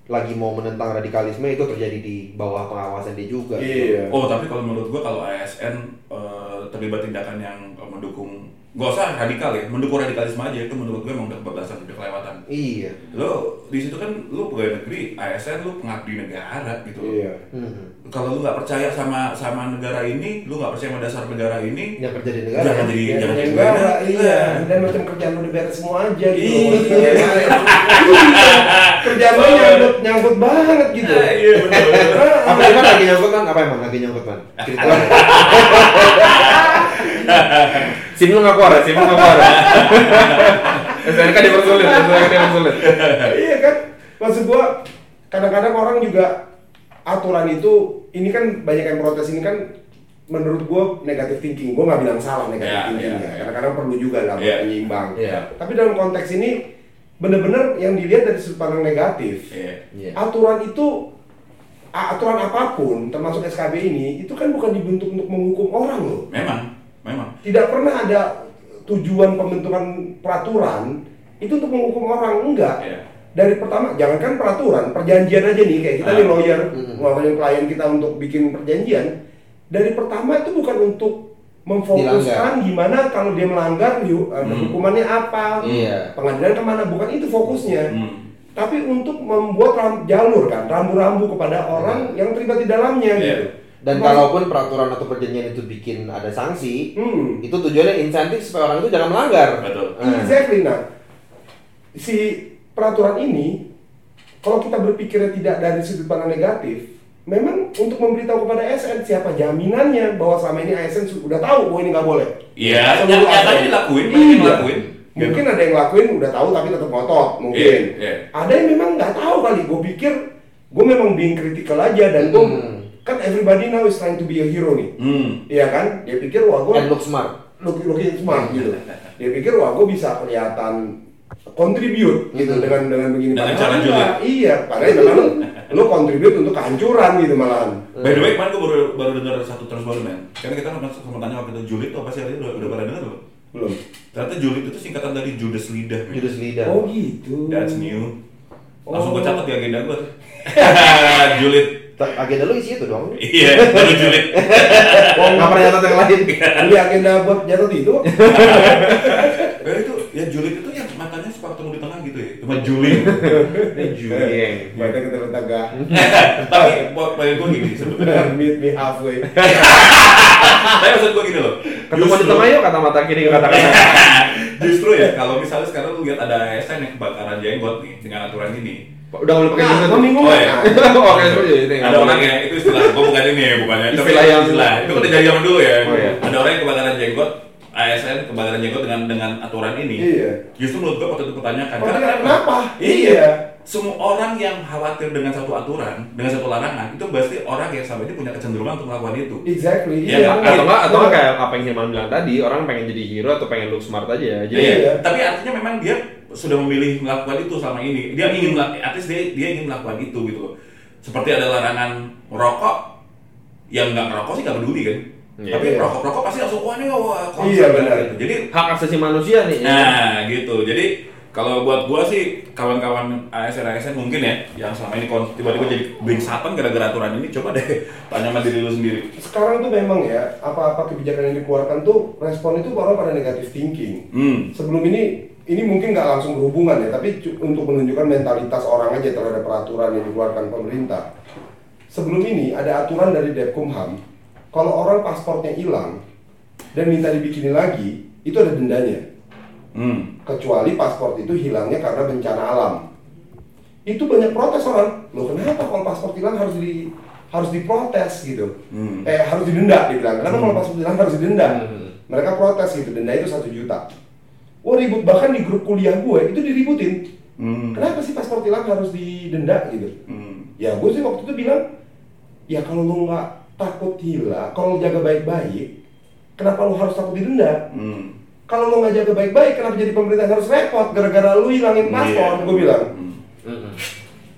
[SPEAKER 1] lagi mau menentang radikalisme itu terjadi di bawah pengawasan dia juga.
[SPEAKER 3] Iya.
[SPEAKER 2] Oh tapi kalau menurut gua kalau ASN eh, terlibat tindakan yang mendukung gak usah radikal ya, mendukung radikalisme aja itu menurut gua emang udah kebablasan udah kelewatan.
[SPEAKER 1] Iya.
[SPEAKER 2] Lo di situ kan lo pegawai negeri, ASN lo pengabdi negara gitu. loh.
[SPEAKER 3] Iya.
[SPEAKER 1] Hmm.
[SPEAKER 2] Kalau lo nggak percaya sama sama negara ini, lo nggak percaya sama dasar negara ini,
[SPEAKER 1] Yang kerja di negara.
[SPEAKER 2] jangan jadi
[SPEAKER 3] Ya,
[SPEAKER 2] jangan
[SPEAKER 3] yang
[SPEAKER 2] jadi
[SPEAKER 3] enggak,
[SPEAKER 2] negara.
[SPEAKER 3] iya. Dan macam kerjaan lu diberes semua aja gitu.
[SPEAKER 2] Iya.
[SPEAKER 3] Kerjaan lu nyangkut nyangkut banget gitu.
[SPEAKER 2] Ah, Iya betul.
[SPEAKER 1] Apa emang lagi nyangkut kan? Apa emang lagi nyangkut man? Cerita.
[SPEAKER 4] Sim lu nggak keluar, sim lu nggak keluar. SNK dipersulit, SNK dipersulit.
[SPEAKER 3] iya kan maksud gua kadang-kadang orang juga aturan itu ini kan banyak yang protes ini kan menurut gua negatif thinking gua nggak bilang salah negatif
[SPEAKER 2] Iya,
[SPEAKER 3] thinking
[SPEAKER 2] iya,
[SPEAKER 3] ya
[SPEAKER 2] iya.
[SPEAKER 3] kadang-kadang perlu juga lah
[SPEAKER 2] Iya.
[SPEAKER 3] penyeimbang
[SPEAKER 1] Iya.
[SPEAKER 3] tapi dalam konteks ini bener-bener yang dilihat dari sudut pandang negatif
[SPEAKER 2] Iya.
[SPEAKER 1] Iya.
[SPEAKER 3] aturan itu aturan apa pun termasuk SKB ini itu kan bukan dibentuk untuk menghukum orang loh
[SPEAKER 2] Memang, memang.
[SPEAKER 3] tidak pernah ada tujuan pembentukan peraturan itu untuk menghukum orang enggak
[SPEAKER 2] Iya.
[SPEAKER 3] dari pertama jangankan peraturan perjanjian aja nih kayak kita
[SPEAKER 2] Ah.
[SPEAKER 3] nih lawyer
[SPEAKER 1] Mm.
[SPEAKER 3] ngelakuin klien kita untuk bikin perjanjian dari pertama itu bukan untuk memfokuskan gimana kalau dia melanggar yuk ada
[SPEAKER 2] Hmm.
[SPEAKER 3] hukumannya apa
[SPEAKER 1] Iya.
[SPEAKER 3] pengadilan ke mana bukan itu fokusnya
[SPEAKER 2] Hmm.
[SPEAKER 3] tapi untuk membuat ram- jalur kan rambu-rambu kepada orang yang terlibat di dalamnya
[SPEAKER 2] Iya.
[SPEAKER 3] gitu
[SPEAKER 1] Dan
[SPEAKER 3] Maksud-
[SPEAKER 1] kalaupun peraturan atau perjanjian itu bikin ada sanksi,
[SPEAKER 3] hmm.
[SPEAKER 1] itu tujuannya insentif supaya orang itu jangan melanggar.
[SPEAKER 2] Betul.
[SPEAKER 1] Nah.
[SPEAKER 3] Exactly. Nah, si peraturan ini, kalau kita berpikirnya tidak dari sudut pandang negatif, memang untuk memberitahu kepada ASN siapa jaminannya bahwa selama ini ASN sudah tahu bahwa ini nggak boleh.
[SPEAKER 2] Iya,
[SPEAKER 3] Seluruh
[SPEAKER 2] nyat- nyatanya
[SPEAKER 3] ASN.
[SPEAKER 2] dilakuin, yang
[SPEAKER 3] Iya.
[SPEAKER 2] dilakuin.
[SPEAKER 3] Mungkin ada yang lakuin udah tahu tapi tetap ngotot, mungkin.
[SPEAKER 2] Iya, iya.
[SPEAKER 3] Ada yang memang nggak tahu kali. Gue pikir gue memang being critical aja dan gue
[SPEAKER 1] Hmm.
[SPEAKER 3] Kan everybody now is trying to be a hero nih.
[SPEAKER 2] Hmm.
[SPEAKER 3] Iya kan? Dia pikir wah gue
[SPEAKER 1] And look smart.
[SPEAKER 3] look looking smart gitu. Dia pikir wah gue bisa kelihatan contribute gitu
[SPEAKER 1] Hmm.
[SPEAKER 3] dengan dengan begini.
[SPEAKER 2] Dengan
[SPEAKER 3] Padahal
[SPEAKER 2] cara
[SPEAKER 3] enggak.
[SPEAKER 2] julid.
[SPEAKER 3] Iya, padahal memang lu, lu contribute untuk kehancuran gitu malahan.
[SPEAKER 2] By the way, kemarin gue baru baru dengar satu terus baru men. Karena kita sempat sempat tanya waktu itu julid tuh apa sih? Udah, udah pada dengar belum?
[SPEAKER 3] Belum.
[SPEAKER 2] Ternyata julid itu singkatan dari judes lidah.
[SPEAKER 1] Judas lidah.
[SPEAKER 3] Oh gitu.
[SPEAKER 2] That's new. Langsung gue
[SPEAKER 3] Oh.
[SPEAKER 2] catat di agenda gue tuh. julid.
[SPEAKER 1] Agenda lu isi itu dong.
[SPEAKER 2] Iya, baru julid.
[SPEAKER 3] Oh,
[SPEAKER 1] Nggak pernah nyatet yang lain.
[SPEAKER 3] Ini agenda buat jatuh itu.
[SPEAKER 2] Eh, julid itu yang matanya suka ketemu di tengah gitu ya cuma julid
[SPEAKER 4] Ini Julieng.
[SPEAKER 3] Badan kita tetangga.
[SPEAKER 2] tapi buat gue gini sebetulnya
[SPEAKER 3] Meet me halfway.
[SPEAKER 2] tapi maksud gue gini loh
[SPEAKER 4] Ketemu di tengah yuk kata mata kiri kata kanan.
[SPEAKER 2] justru ya kalau misalnya sekarang lu lihat ada ASN yang kebakaran jenggot nih dengan aturan ini
[SPEAKER 4] Udah mulai pakai
[SPEAKER 3] Nah,
[SPEAKER 4] jenggot.
[SPEAKER 3] membingungkan.
[SPEAKER 2] Oh, iya.
[SPEAKER 4] Oke, seperti itu.
[SPEAKER 2] ada
[SPEAKER 4] nggak
[SPEAKER 2] orang yang itu istilah gue bukan ini ya bukannya tapi
[SPEAKER 4] Istilah yang-
[SPEAKER 2] istilah itu kan udah dari zaman dulu ya
[SPEAKER 4] Oh, iya.
[SPEAKER 2] ada orang yang kebakaran jenggot ASN kebakaran jenggot dengan dengan aturan ini
[SPEAKER 3] Iya.
[SPEAKER 2] justru menurut gue patut dipertanyakan
[SPEAKER 3] Oh,
[SPEAKER 2] Karena
[SPEAKER 3] dia kenapa?
[SPEAKER 2] iya
[SPEAKER 3] Iya.
[SPEAKER 2] semua orang yang khawatir dengan satu aturan dengan satu larangan itu pasti orang yang sama ini punya kecenderungan untuk melakukan itu
[SPEAKER 3] Exactly.
[SPEAKER 2] Iya,
[SPEAKER 3] Iya.
[SPEAKER 2] nggak?
[SPEAKER 4] atau enggak atau enggak
[SPEAKER 3] Benar.
[SPEAKER 4] kayak apa yang Hilman bilang tadi orang pengen jadi hero atau pengen look smart aja jadi
[SPEAKER 2] Iya,
[SPEAKER 3] Iya.
[SPEAKER 2] tapi artinya memang dia sudah memilih melakukan itu selama ini. Dia ingin melak- at least dia, dia ingin melakukan itu gitu loh. Seperti ada larangan merokok, yang nggak ngerokok sih nggak peduli kan.
[SPEAKER 4] Iya.
[SPEAKER 2] tapi
[SPEAKER 3] Iya.
[SPEAKER 2] rokok-rokok pasti langsung wah nih wah konser
[SPEAKER 3] Iya,
[SPEAKER 2] kan,
[SPEAKER 3] benar.
[SPEAKER 2] gitu. Jadi
[SPEAKER 4] hak asasi manusia nih ya.
[SPEAKER 2] nah gitu. Jadi kalau buat gua sih kawan-kawan ASN ASN mungkin ya yang selama ini tiba-tiba jadi bengsatan gara-gara aturan ini coba deh tanya sama diri lu sendiri.
[SPEAKER 3] Sekarang tuh memang ya, apa-apa kebijakan yang dikeluarkan tuh respon itu orang pada negatif thinking.
[SPEAKER 2] Hmm.
[SPEAKER 3] Sebelum ini ini mungkin nggak langsung berhubungan ya, tapi untuk menunjukkan mentalitas orang aja terhadap peraturan yang dikeluarkan pemerintah. Sebelum ini ada aturan dari Depkumham, kalau orang paspornya hilang dan minta dibikinin lagi, itu ada dendanya.
[SPEAKER 2] Hmm.
[SPEAKER 3] Kecuali paspor itu hilangnya karena bencana alam. Itu banyak protes orang. Loh kenapa kalau paspor hilang harus di harus diprotes gitu?
[SPEAKER 2] Hmm.
[SPEAKER 3] Eh harus didenda dibilang. Kenapa kalau paspor hilang harus didenda?
[SPEAKER 4] Hmm.
[SPEAKER 3] Mereka protes gitu. Denda itu satu juta. Wah ribut bahkan di grup kuliah gue itu diributin.
[SPEAKER 2] Hmm.
[SPEAKER 3] Kenapa sih paspor hilang harus didenda gitu?
[SPEAKER 2] Hmm.
[SPEAKER 3] Ya gue sih waktu itu bilang, ya kalau lu nggak takut hilang, kalau lu jaga baik-baik, kenapa lu harus takut didenda?
[SPEAKER 2] Hmm.
[SPEAKER 3] Kalau lu nggak jaga baik-baik, kenapa jadi pemerintah harus repot gara-gara lu hilangin paspor?
[SPEAKER 2] Iya.
[SPEAKER 3] Gue bilang,
[SPEAKER 2] Hmm.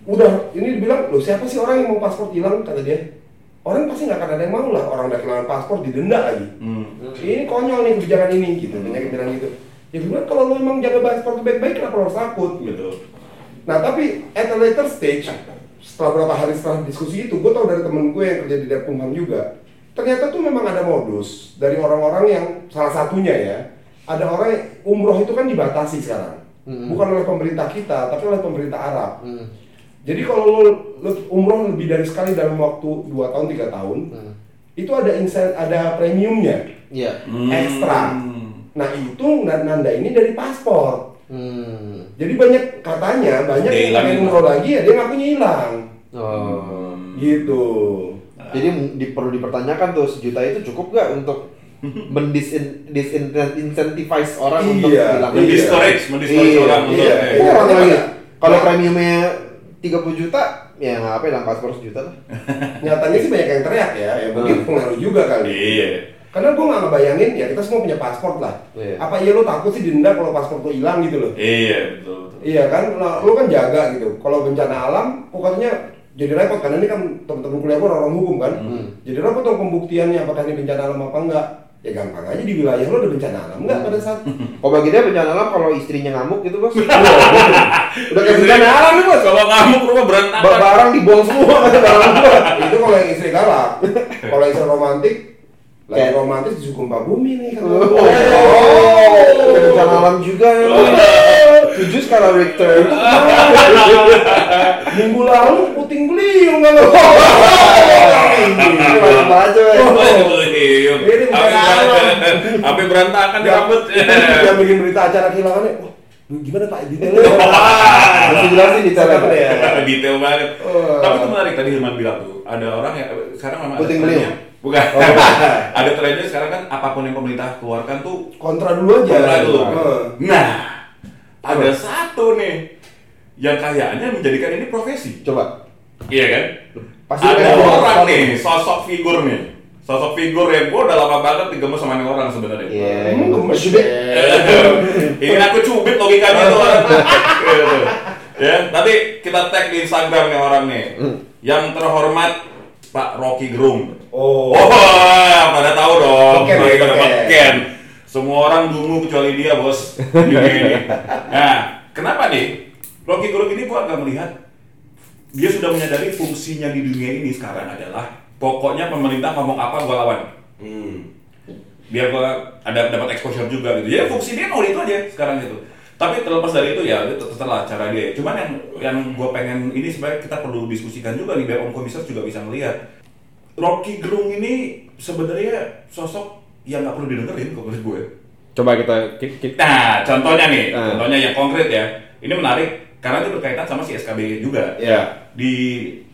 [SPEAKER 3] Udah ini dibilang, lo siapa sih orang yang mau paspor hilang? Kata dia, orang pasti nggak akan ada yang mau lah, orang udah kehilangan paspor didenda lagi.
[SPEAKER 2] Hmm.
[SPEAKER 3] Ini konyol nih kebijakan ini gitu, banyak yang bilang gitu. Ya gue bilang kalau lu emang jaga paspor baik-baik, kenapa lu harus takut?
[SPEAKER 2] Betul.
[SPEAKER 3] Nah tapi at a later stage setelah beberapa hari setelah diskusi itu gue tau dari temen gue yang kerja di Depkumham juga ternyata tuh memang ada modus dari orang-orang yang salah satunya ya ada orang yang umroh itu kan dibatasi sekarang
[SPEAKER 1] Hmm.
[SPEAKER 3] bukan oleh pemerintah kita tapi oleh pemerintah Arab
[SPEAKER 1] Hmm.
[SPEAKER 3] jadi kalau lu, lu umroh lebih dari sekali dalam waktu 2 tahun tiga tahun
[SPEAKER 1] Hmm.
[SPEAKER 3] itu ada insen, ada premiumnya
[SPEAKER 1] Iya.
[SPEAKER 3] Ekstra. Nah itu nanda ini dari paspor
[SPEAKER 1] Hmm.
[SPEAKER 3] jadi banyak katanya banyak
[SPEAKER 2] Dia
[SPEAKER 3] yang pengen umroh lagi ya dia ngakunya hilang
[SPEAKER 1] Oh.
[SPEAKER 3] gitu
[SPEAKER 1] Jadi di, perlu dipertanyakan tuh sejuta itu cukup gak untuk mendisin disincentivize orang untuk
[SPEAKER 3] Iya.
[SPEAKER 1] hilang
[SPEAKER 2] Mendiscourage, mendiscourage
[SPEAKER 1] Iya.
[SPEAKER 2] orang untuk
[SPEAKER 3] Iya.
[SPEAKER 2] eh,
[SPEAKER 3] Iya.
[SPEAKER 1] Orang lagi.
[SPEAKER 3] Iya.
[SPEAKER 1] Kalau premiumnya 30 juta, ya ngapa hilang paspor sejuta lah.
[SPEAKER 3] nyatanya sih banyak yang teriak ya ya mungkin pengaruh juga kali
[SPEAKER 2] Iya.
[SPEAKER 3] Karena gue nggak ngebayangin ya kita semua punya paspor lah
[SPEAKER 1] Iya.
[SPEAKER 3] apa iya lo takut sih denda kalau paspor tuh hilang gitu loh
[SPEAKER 2] Iya, betul. betul.
[SPEAKER 3] iya kan nah, lo kan jaga gitu kalau bencana alam pokoknya jadi repot karena ini kan teman-teman kuliah gue orang hukum kan
[SPEAKER 1] Hmm.
[SPEAKER 3] jadi repot dong pembuktiannya apakah ini bencana alam apa enggak ya gampang aja di wilayah lo ada bencana alam enggak pada saat
[SPEAKER 1] Oh bagi dia bencana alam kalau istrinya ngamuk gitu bos. Udah kayak bencana alam nih bos.
[SPEAKER 2] Kalau ngamuk rumah berantakan.
[SPEAKER 1] Barang dibuang semua barang
[SPEAKER 3] itu kalau yang istri galak kalau istri romantis lagi
[SPEAKER 1] Kayak-
[SPEAKER 3] romantis disukum pak bumi nih kan
[SPEAKER 1] Oh, bencana alam juga ya. Tujuh skala Richter.
[SPEAKER 3] minggu lalu puting beliung kan lo
[SPEAKER 1] Macam aja.
[SPEAKER 2] Oh.
[SPEAKER 3] Ini.
[SPEAKER 2] Sampai berantakan di rambut.
[SPEAKER 3] yang bikin berita acara kehilangannya gimana pak detailnya
[SPEAKER 1] Masih jelasin di
[SPEAKER 3] Cakep
[SPEAKER 1] channel.
[SPEAKER 3] deh ya.
[SPEAKER 2] Detail banget.
[SPEAKER 3] Oh.
[SPEAKER 2] Tapi itu menarik tadi Hilman bilang tuh. Ada orang yang sekarang memang ada
[SPEAKER 1] beliung.
[SPEAKER 2] Bukan.
[SPEAKER 3] Oh, bukan.
[SPEAKER 2] ada trennya sekarang kan apa pun yang pemerintah keluarkan tuh
[SPEAKER 3] kontra dulu aja
[SPEAKER 2] kontra dulu.
[SPEAKER 3] Heeh.
[SPEAKER 2] Nah, ada satu nih yang kayaknya menjadikan ini profesi.
[SPEAKER 1] Coba.
[SPEAKER 2] Iya kan?
[SPEAKER 1] Pasti
[SPEAKER 2] ada orang nih, sosok figur nih. Sosok figur yang gua udah lama banget digemes sama nih orang sebenarnya.
[SPEAKER 1] Iya.
[SPEAKER 3] Hmm, gemes
[SPEAKER 1] Gede.
[SPEAKER 2] Ingin aku cubit logikanya tuh orang. Gitu. ya, nanti kita tag di Instagram nih orang nih. Yang terhormat Pak Rocky Gerung.
[SPEAKER 3] oh
[SPEAKER 2] Oh, pada tahu dong. Kalau kita
[SPEAKER 3] beken.
[SPEAKER 2] dapat Ken. Semua orang dungu kecuali dia, Bos. Nah, kenapa nih? Rocky Gerung ini gua agak melihat dia sudah menyadari fungsinya di dunia ini sekarang adalah pokoknya pemerintah ngomong apa gua lawan.
[SPEAKER 3] Hmm.
[SPEAKER 2] Biar gua ada dapat exposure juga gitu. Jadi fungsi dia mau itu aja sekarang gitu. Tapi terlepas dari itu ya itu terserah cara dia. Cuman yang yang gue pengen ini sebenarnya kita perlu diskusikan juga nih biar Om Komisar juga bisa melihat Rocky Gerung ini sebenarnya sosok yang nggak perlu didengerin kalau menurut gue.
[SPEAKER 4] Coba kita ki- ki-
[SPEAKER 2] Nah, contohnya nih,
[SPEAKER 4] Ah.
[SPEAKER 2] contohnya yang konkret ya. Ini menarik karena itu berkaitan sama si SKB juga.
[SPEAKER 4] Ya.
[SPEAKER 2] Di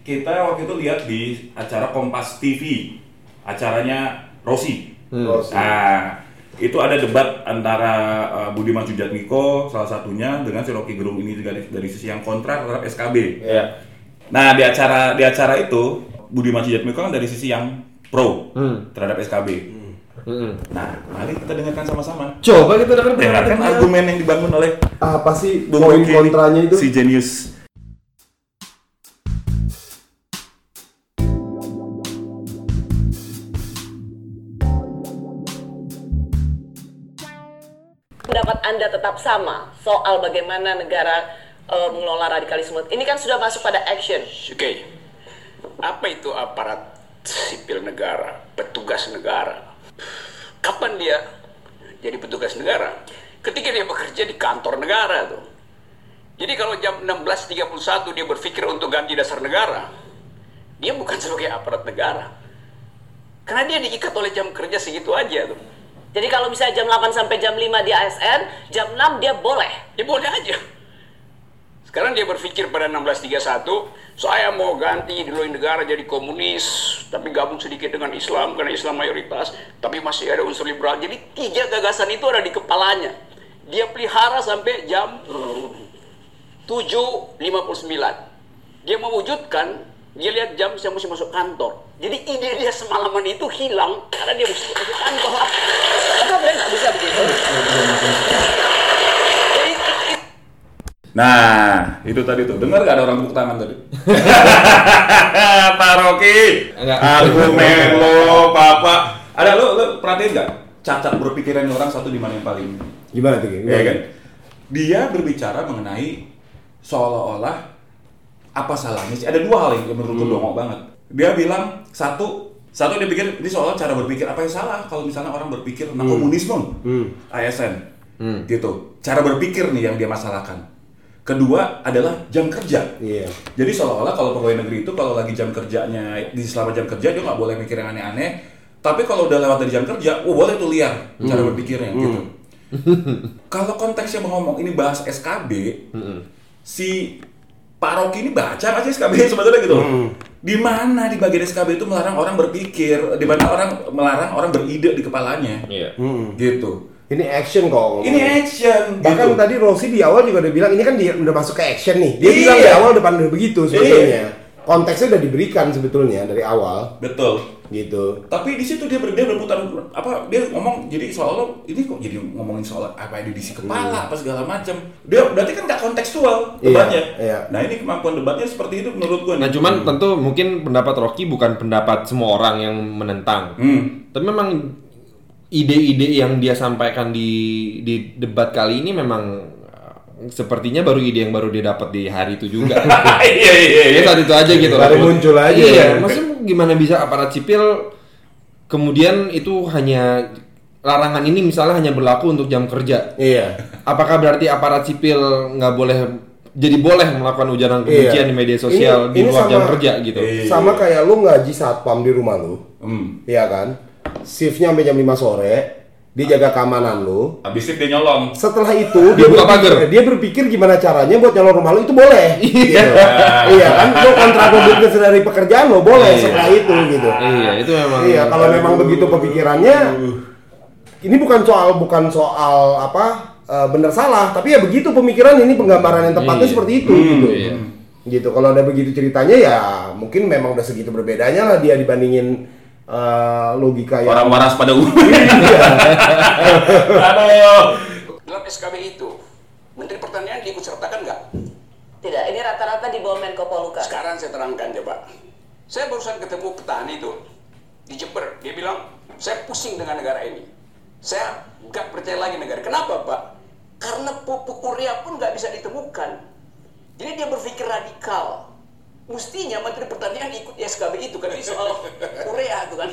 [SPEAKER 2] kita waktu itu lihat di acara Kompas TV, acaranya Rossi.
[SPEAKER 4] Hmm.
[SPEAKER 2] Nah, itu ada debat antara uh, Budiman Sujatmiko salah satunya dengan si Rocky Gerung ini juga dari, dari sisi yang kontra terhadap SKB.
[SPEAKER 4] Ya.
[SPEAKER 2] Nah, di acara di acara itu Budiman Sujatmiko kan dari sisi yang pro
[SPEAKER 4] Hmm.
[SPEAKER 2] terhadap SKB.
[SPEAKER 4] Mm-mm.
[SPEAKER 2] Nah, mari kita dengarkan sama-sama.
[SPEAKER 4] Coba kita dengar
[SPEAKER 2] Dengarkan argumen yang dibangun oleh
[SPEAKER 3] apa sih
[SPEAKER 2] Bung
[SPEAKER 3] poin kontranya itu?
[SPEAKER 2] si Genius.
[SPEAKER 5] Pendapat Anda tetap sama soal bagaimana negara eh, mengelola radikalisme. Ini kan sudah masuk pada action.
[SPEAKER 6] Oke, apa itu aparat sipil negara, petugas negara? Kapan dia jadi petugas negara? Ketika dia bekerja di kantor negara tuh. Jadi kalau jam 16.31 dia berpikir untuk ganti dasar negara, dia bukan sebagai aparat negara. Karena dia diikat oleh jam kerja segitu aja tuh.
[SPEAKER 5] Jadi kalau misalnya jam 8 sampai jam 5 di ASN, jam 6 dia boleh.
[SPEAKER 6] Ya boleh aja. Sekarang dia berpikir pada 1631, saya mau ganti dulu negara jadi komunis, tapi gabung sedikit dengan Islam karena Islam mayoritas, tapi masih ada unsur liberal. Jadi tiga gagasan itu ada di kepalanya. Dia pelihara sampai jam 7.59. Dia mewujudkan, dia lihat jam saya mesti masuk kantor. Jadi ide dia semalaman itu hilang karena dia mesti masuk kantor. Apa boleh nggak bisa begitu?
[SPEAKER 2] Nah, itu tadi tuh. Dengar gak ada orang tepuk tangan tadi? Pak Rocky,
[SPEAKER 4] Enggak.
[SPEAKER 2] argumen lo, papa. Ada lo, lo perhatiin gak? Cacat berpikiran orang satu di mana yang paling
[SPEAKER 3] Gimana tuh? Gimana?
[SPEAKER 2] Ya kan? Dia berbicara mengenai seolah-olah apa salahnya sih? Ada dua hal yang menurut gue dongok banget. Dia bilang satu, satu dia pikir ini soal cara berpikir apa yang salah kalau misalnya orang berpikir tentang komunisme, ASN, gitu. Cara berpikir nih yang dia masalahkan. Kedua adalah jam kerja.
[SPEAKER 3] Iya.
[SPEAKER 2] Jadi seolah-olah kalau pegawai negeri itu kalau lagi jam kerjanya di selama jam kerja dia nggak boleh mikir yang aneh-aneh. Tapi kalau udah lewat dari jam kerja, oh boleh tuh liar cara berpikirnya gitu. kalau konteksnya mau ngomong ini bahas SKB, si Pak Rocky ini baca sih SKB sebenarnya gitu? Di mana di bagian SKB itu melarang orang berpikir, di mana orang melarang orang beride di kepalanya,
[SPEAKER 4] Iya.
[SPEAKER 2] gitu.
[SPEAKER 3] Ini action kok.
[SPEAKER 2] Ini action.
[SPEAKER 3] Bahkan
[SPEAKER 2] gitu.
[SPEAKER 3] tadi Rossi di awal juga udah bilang ini kan dia udah masuk ke action nih. Dia
[SPEAKER 2] Iya.
[SPEAKER 3] bilang di awal depan udah begitu sebetulnya. Konteksnya udah diberikan sebetulnya dari awal
[SPEAKER 2] betul.
[SPEAKER 3] gitu.
[SPEAKER 2] Tapi di situ dia dia berputar apa dia ngomong jadi soal ini kok jadi ngomongin soal apa yang diisi kepala apa segala macam. Dia berarti kan nggak kontekstual
[SPEAKER 3] Iya,
[SPEAKER 2] debatnya.
[SPEAKER 3] iya.
[SPEAKER 2] Nah ini kemampuan debatnya seperti itu menurut gua.
[SPEAKER 4] Nah
[SPEAKER 2] nih.
[SPEAKER 4] cuman tentu mungkin pendapat Rocky bukan pendapat semua orang yang menentang.
[SPEAKER 2] Hmm.
[SPEAKER 4] Tapi memang ide-ide yang dia sampaikan di di debat kali ini memang sepertinya baru ide yang baru dia dapat di hari itu juga.
[SPEAKER 2] iya iya
[SPEAKER 4] Iya saat itu aja gitu.
[SPEAKER 3] Baru muncul aja.
[SPEAKER 4] Iya, maksudnya gimana bisa aparat sipil kemudian itu hanya larangan ini misalnya hanya berlaku untuk jam kerja.
[SPEAKER 3] Iya.
[SPEAKER 4] Apakah berarti aparat sipil nggak boleh jadi boleh melakukan ujaran kebencian
[SPEAKER 3] Iya.
[SPEAKER 4] di media sosial
[SPEAKER 3] Ini-
[SPEAKER 4] di
[SPEAKER 3] ini
[SPEAKER 4] luar jam
[SPEAKER 3] sama-
[SPEAKER 4] kerja gitu?
[SPEAKER 2] Iya.
[SPEAKER 3] Sama kayak lu ngaji satpam di rumah lu,
[SPEAKER 2] Hmm.
[SPEAKER 3] iya kan? Shiftnya sampai jam 5 sore, dia jaga keamanan lu.
[SPEAKER 2] Habis itu dia nyolong.
[SPEAKER 3] Setelah itu dia berpikir,
[SPEAKER 4] pagar.
[SPEAKER 3] dia berpikir gimana caranya buat nyalon rumah lu itu boleh.
[SPEAKER 4] Iya.
[SPEAKER 3] Gitu. iya kan? Lu kontraproduktif dari pekerjaan lo boleh
[SPEAKER 4] Iya.
[SPEAKER 3] setelah itu gitu.
[SPEAKER 4] Iya, itu memang.
[SPEAKER 3] Iya, kalau memang begitu pemikirannya, ini bukan soal bukan soal apa eh, benar salah, tapi ya begitu pemikiran ini penggambaran yang tepatnya
[SPEAKER 4] Iya.
[SPEAKER 3] seperti itu gitu.
[SPEAKER 4] iya.
[SPEAKER 3] Gitu. Kalau ada begitu ceritanya ya mungkin memang udah segitu berbedanya lah dia dibandingin eh, logika yang
[SPEAKER 2] Orang waras pada umum.
[SPEAKER 3] Iya.
[SPEAKER 2] Aduh.
[SPEAKER 6] dalam SKB itu, Menteri Pertanian diikut sertakan nggak?
[SPEAKER 5] Tidak, ini rata-rata di bawah Menko Polhukam.
[SPEAKER 6] Sekarang saya terangkan coba. Saya barusan ketemu petani itu di Jember. Dia bilang, saya pusing dengan negara ini. Saya nggak percaya lagi negara. Kenapa Pak? Karena pupuk urea pun nggak bisa ditemukan. Jadi dia berpikir radikal. Mestinya Menteri Pertanian ikut SKB itu kan ini soal urea itu kan.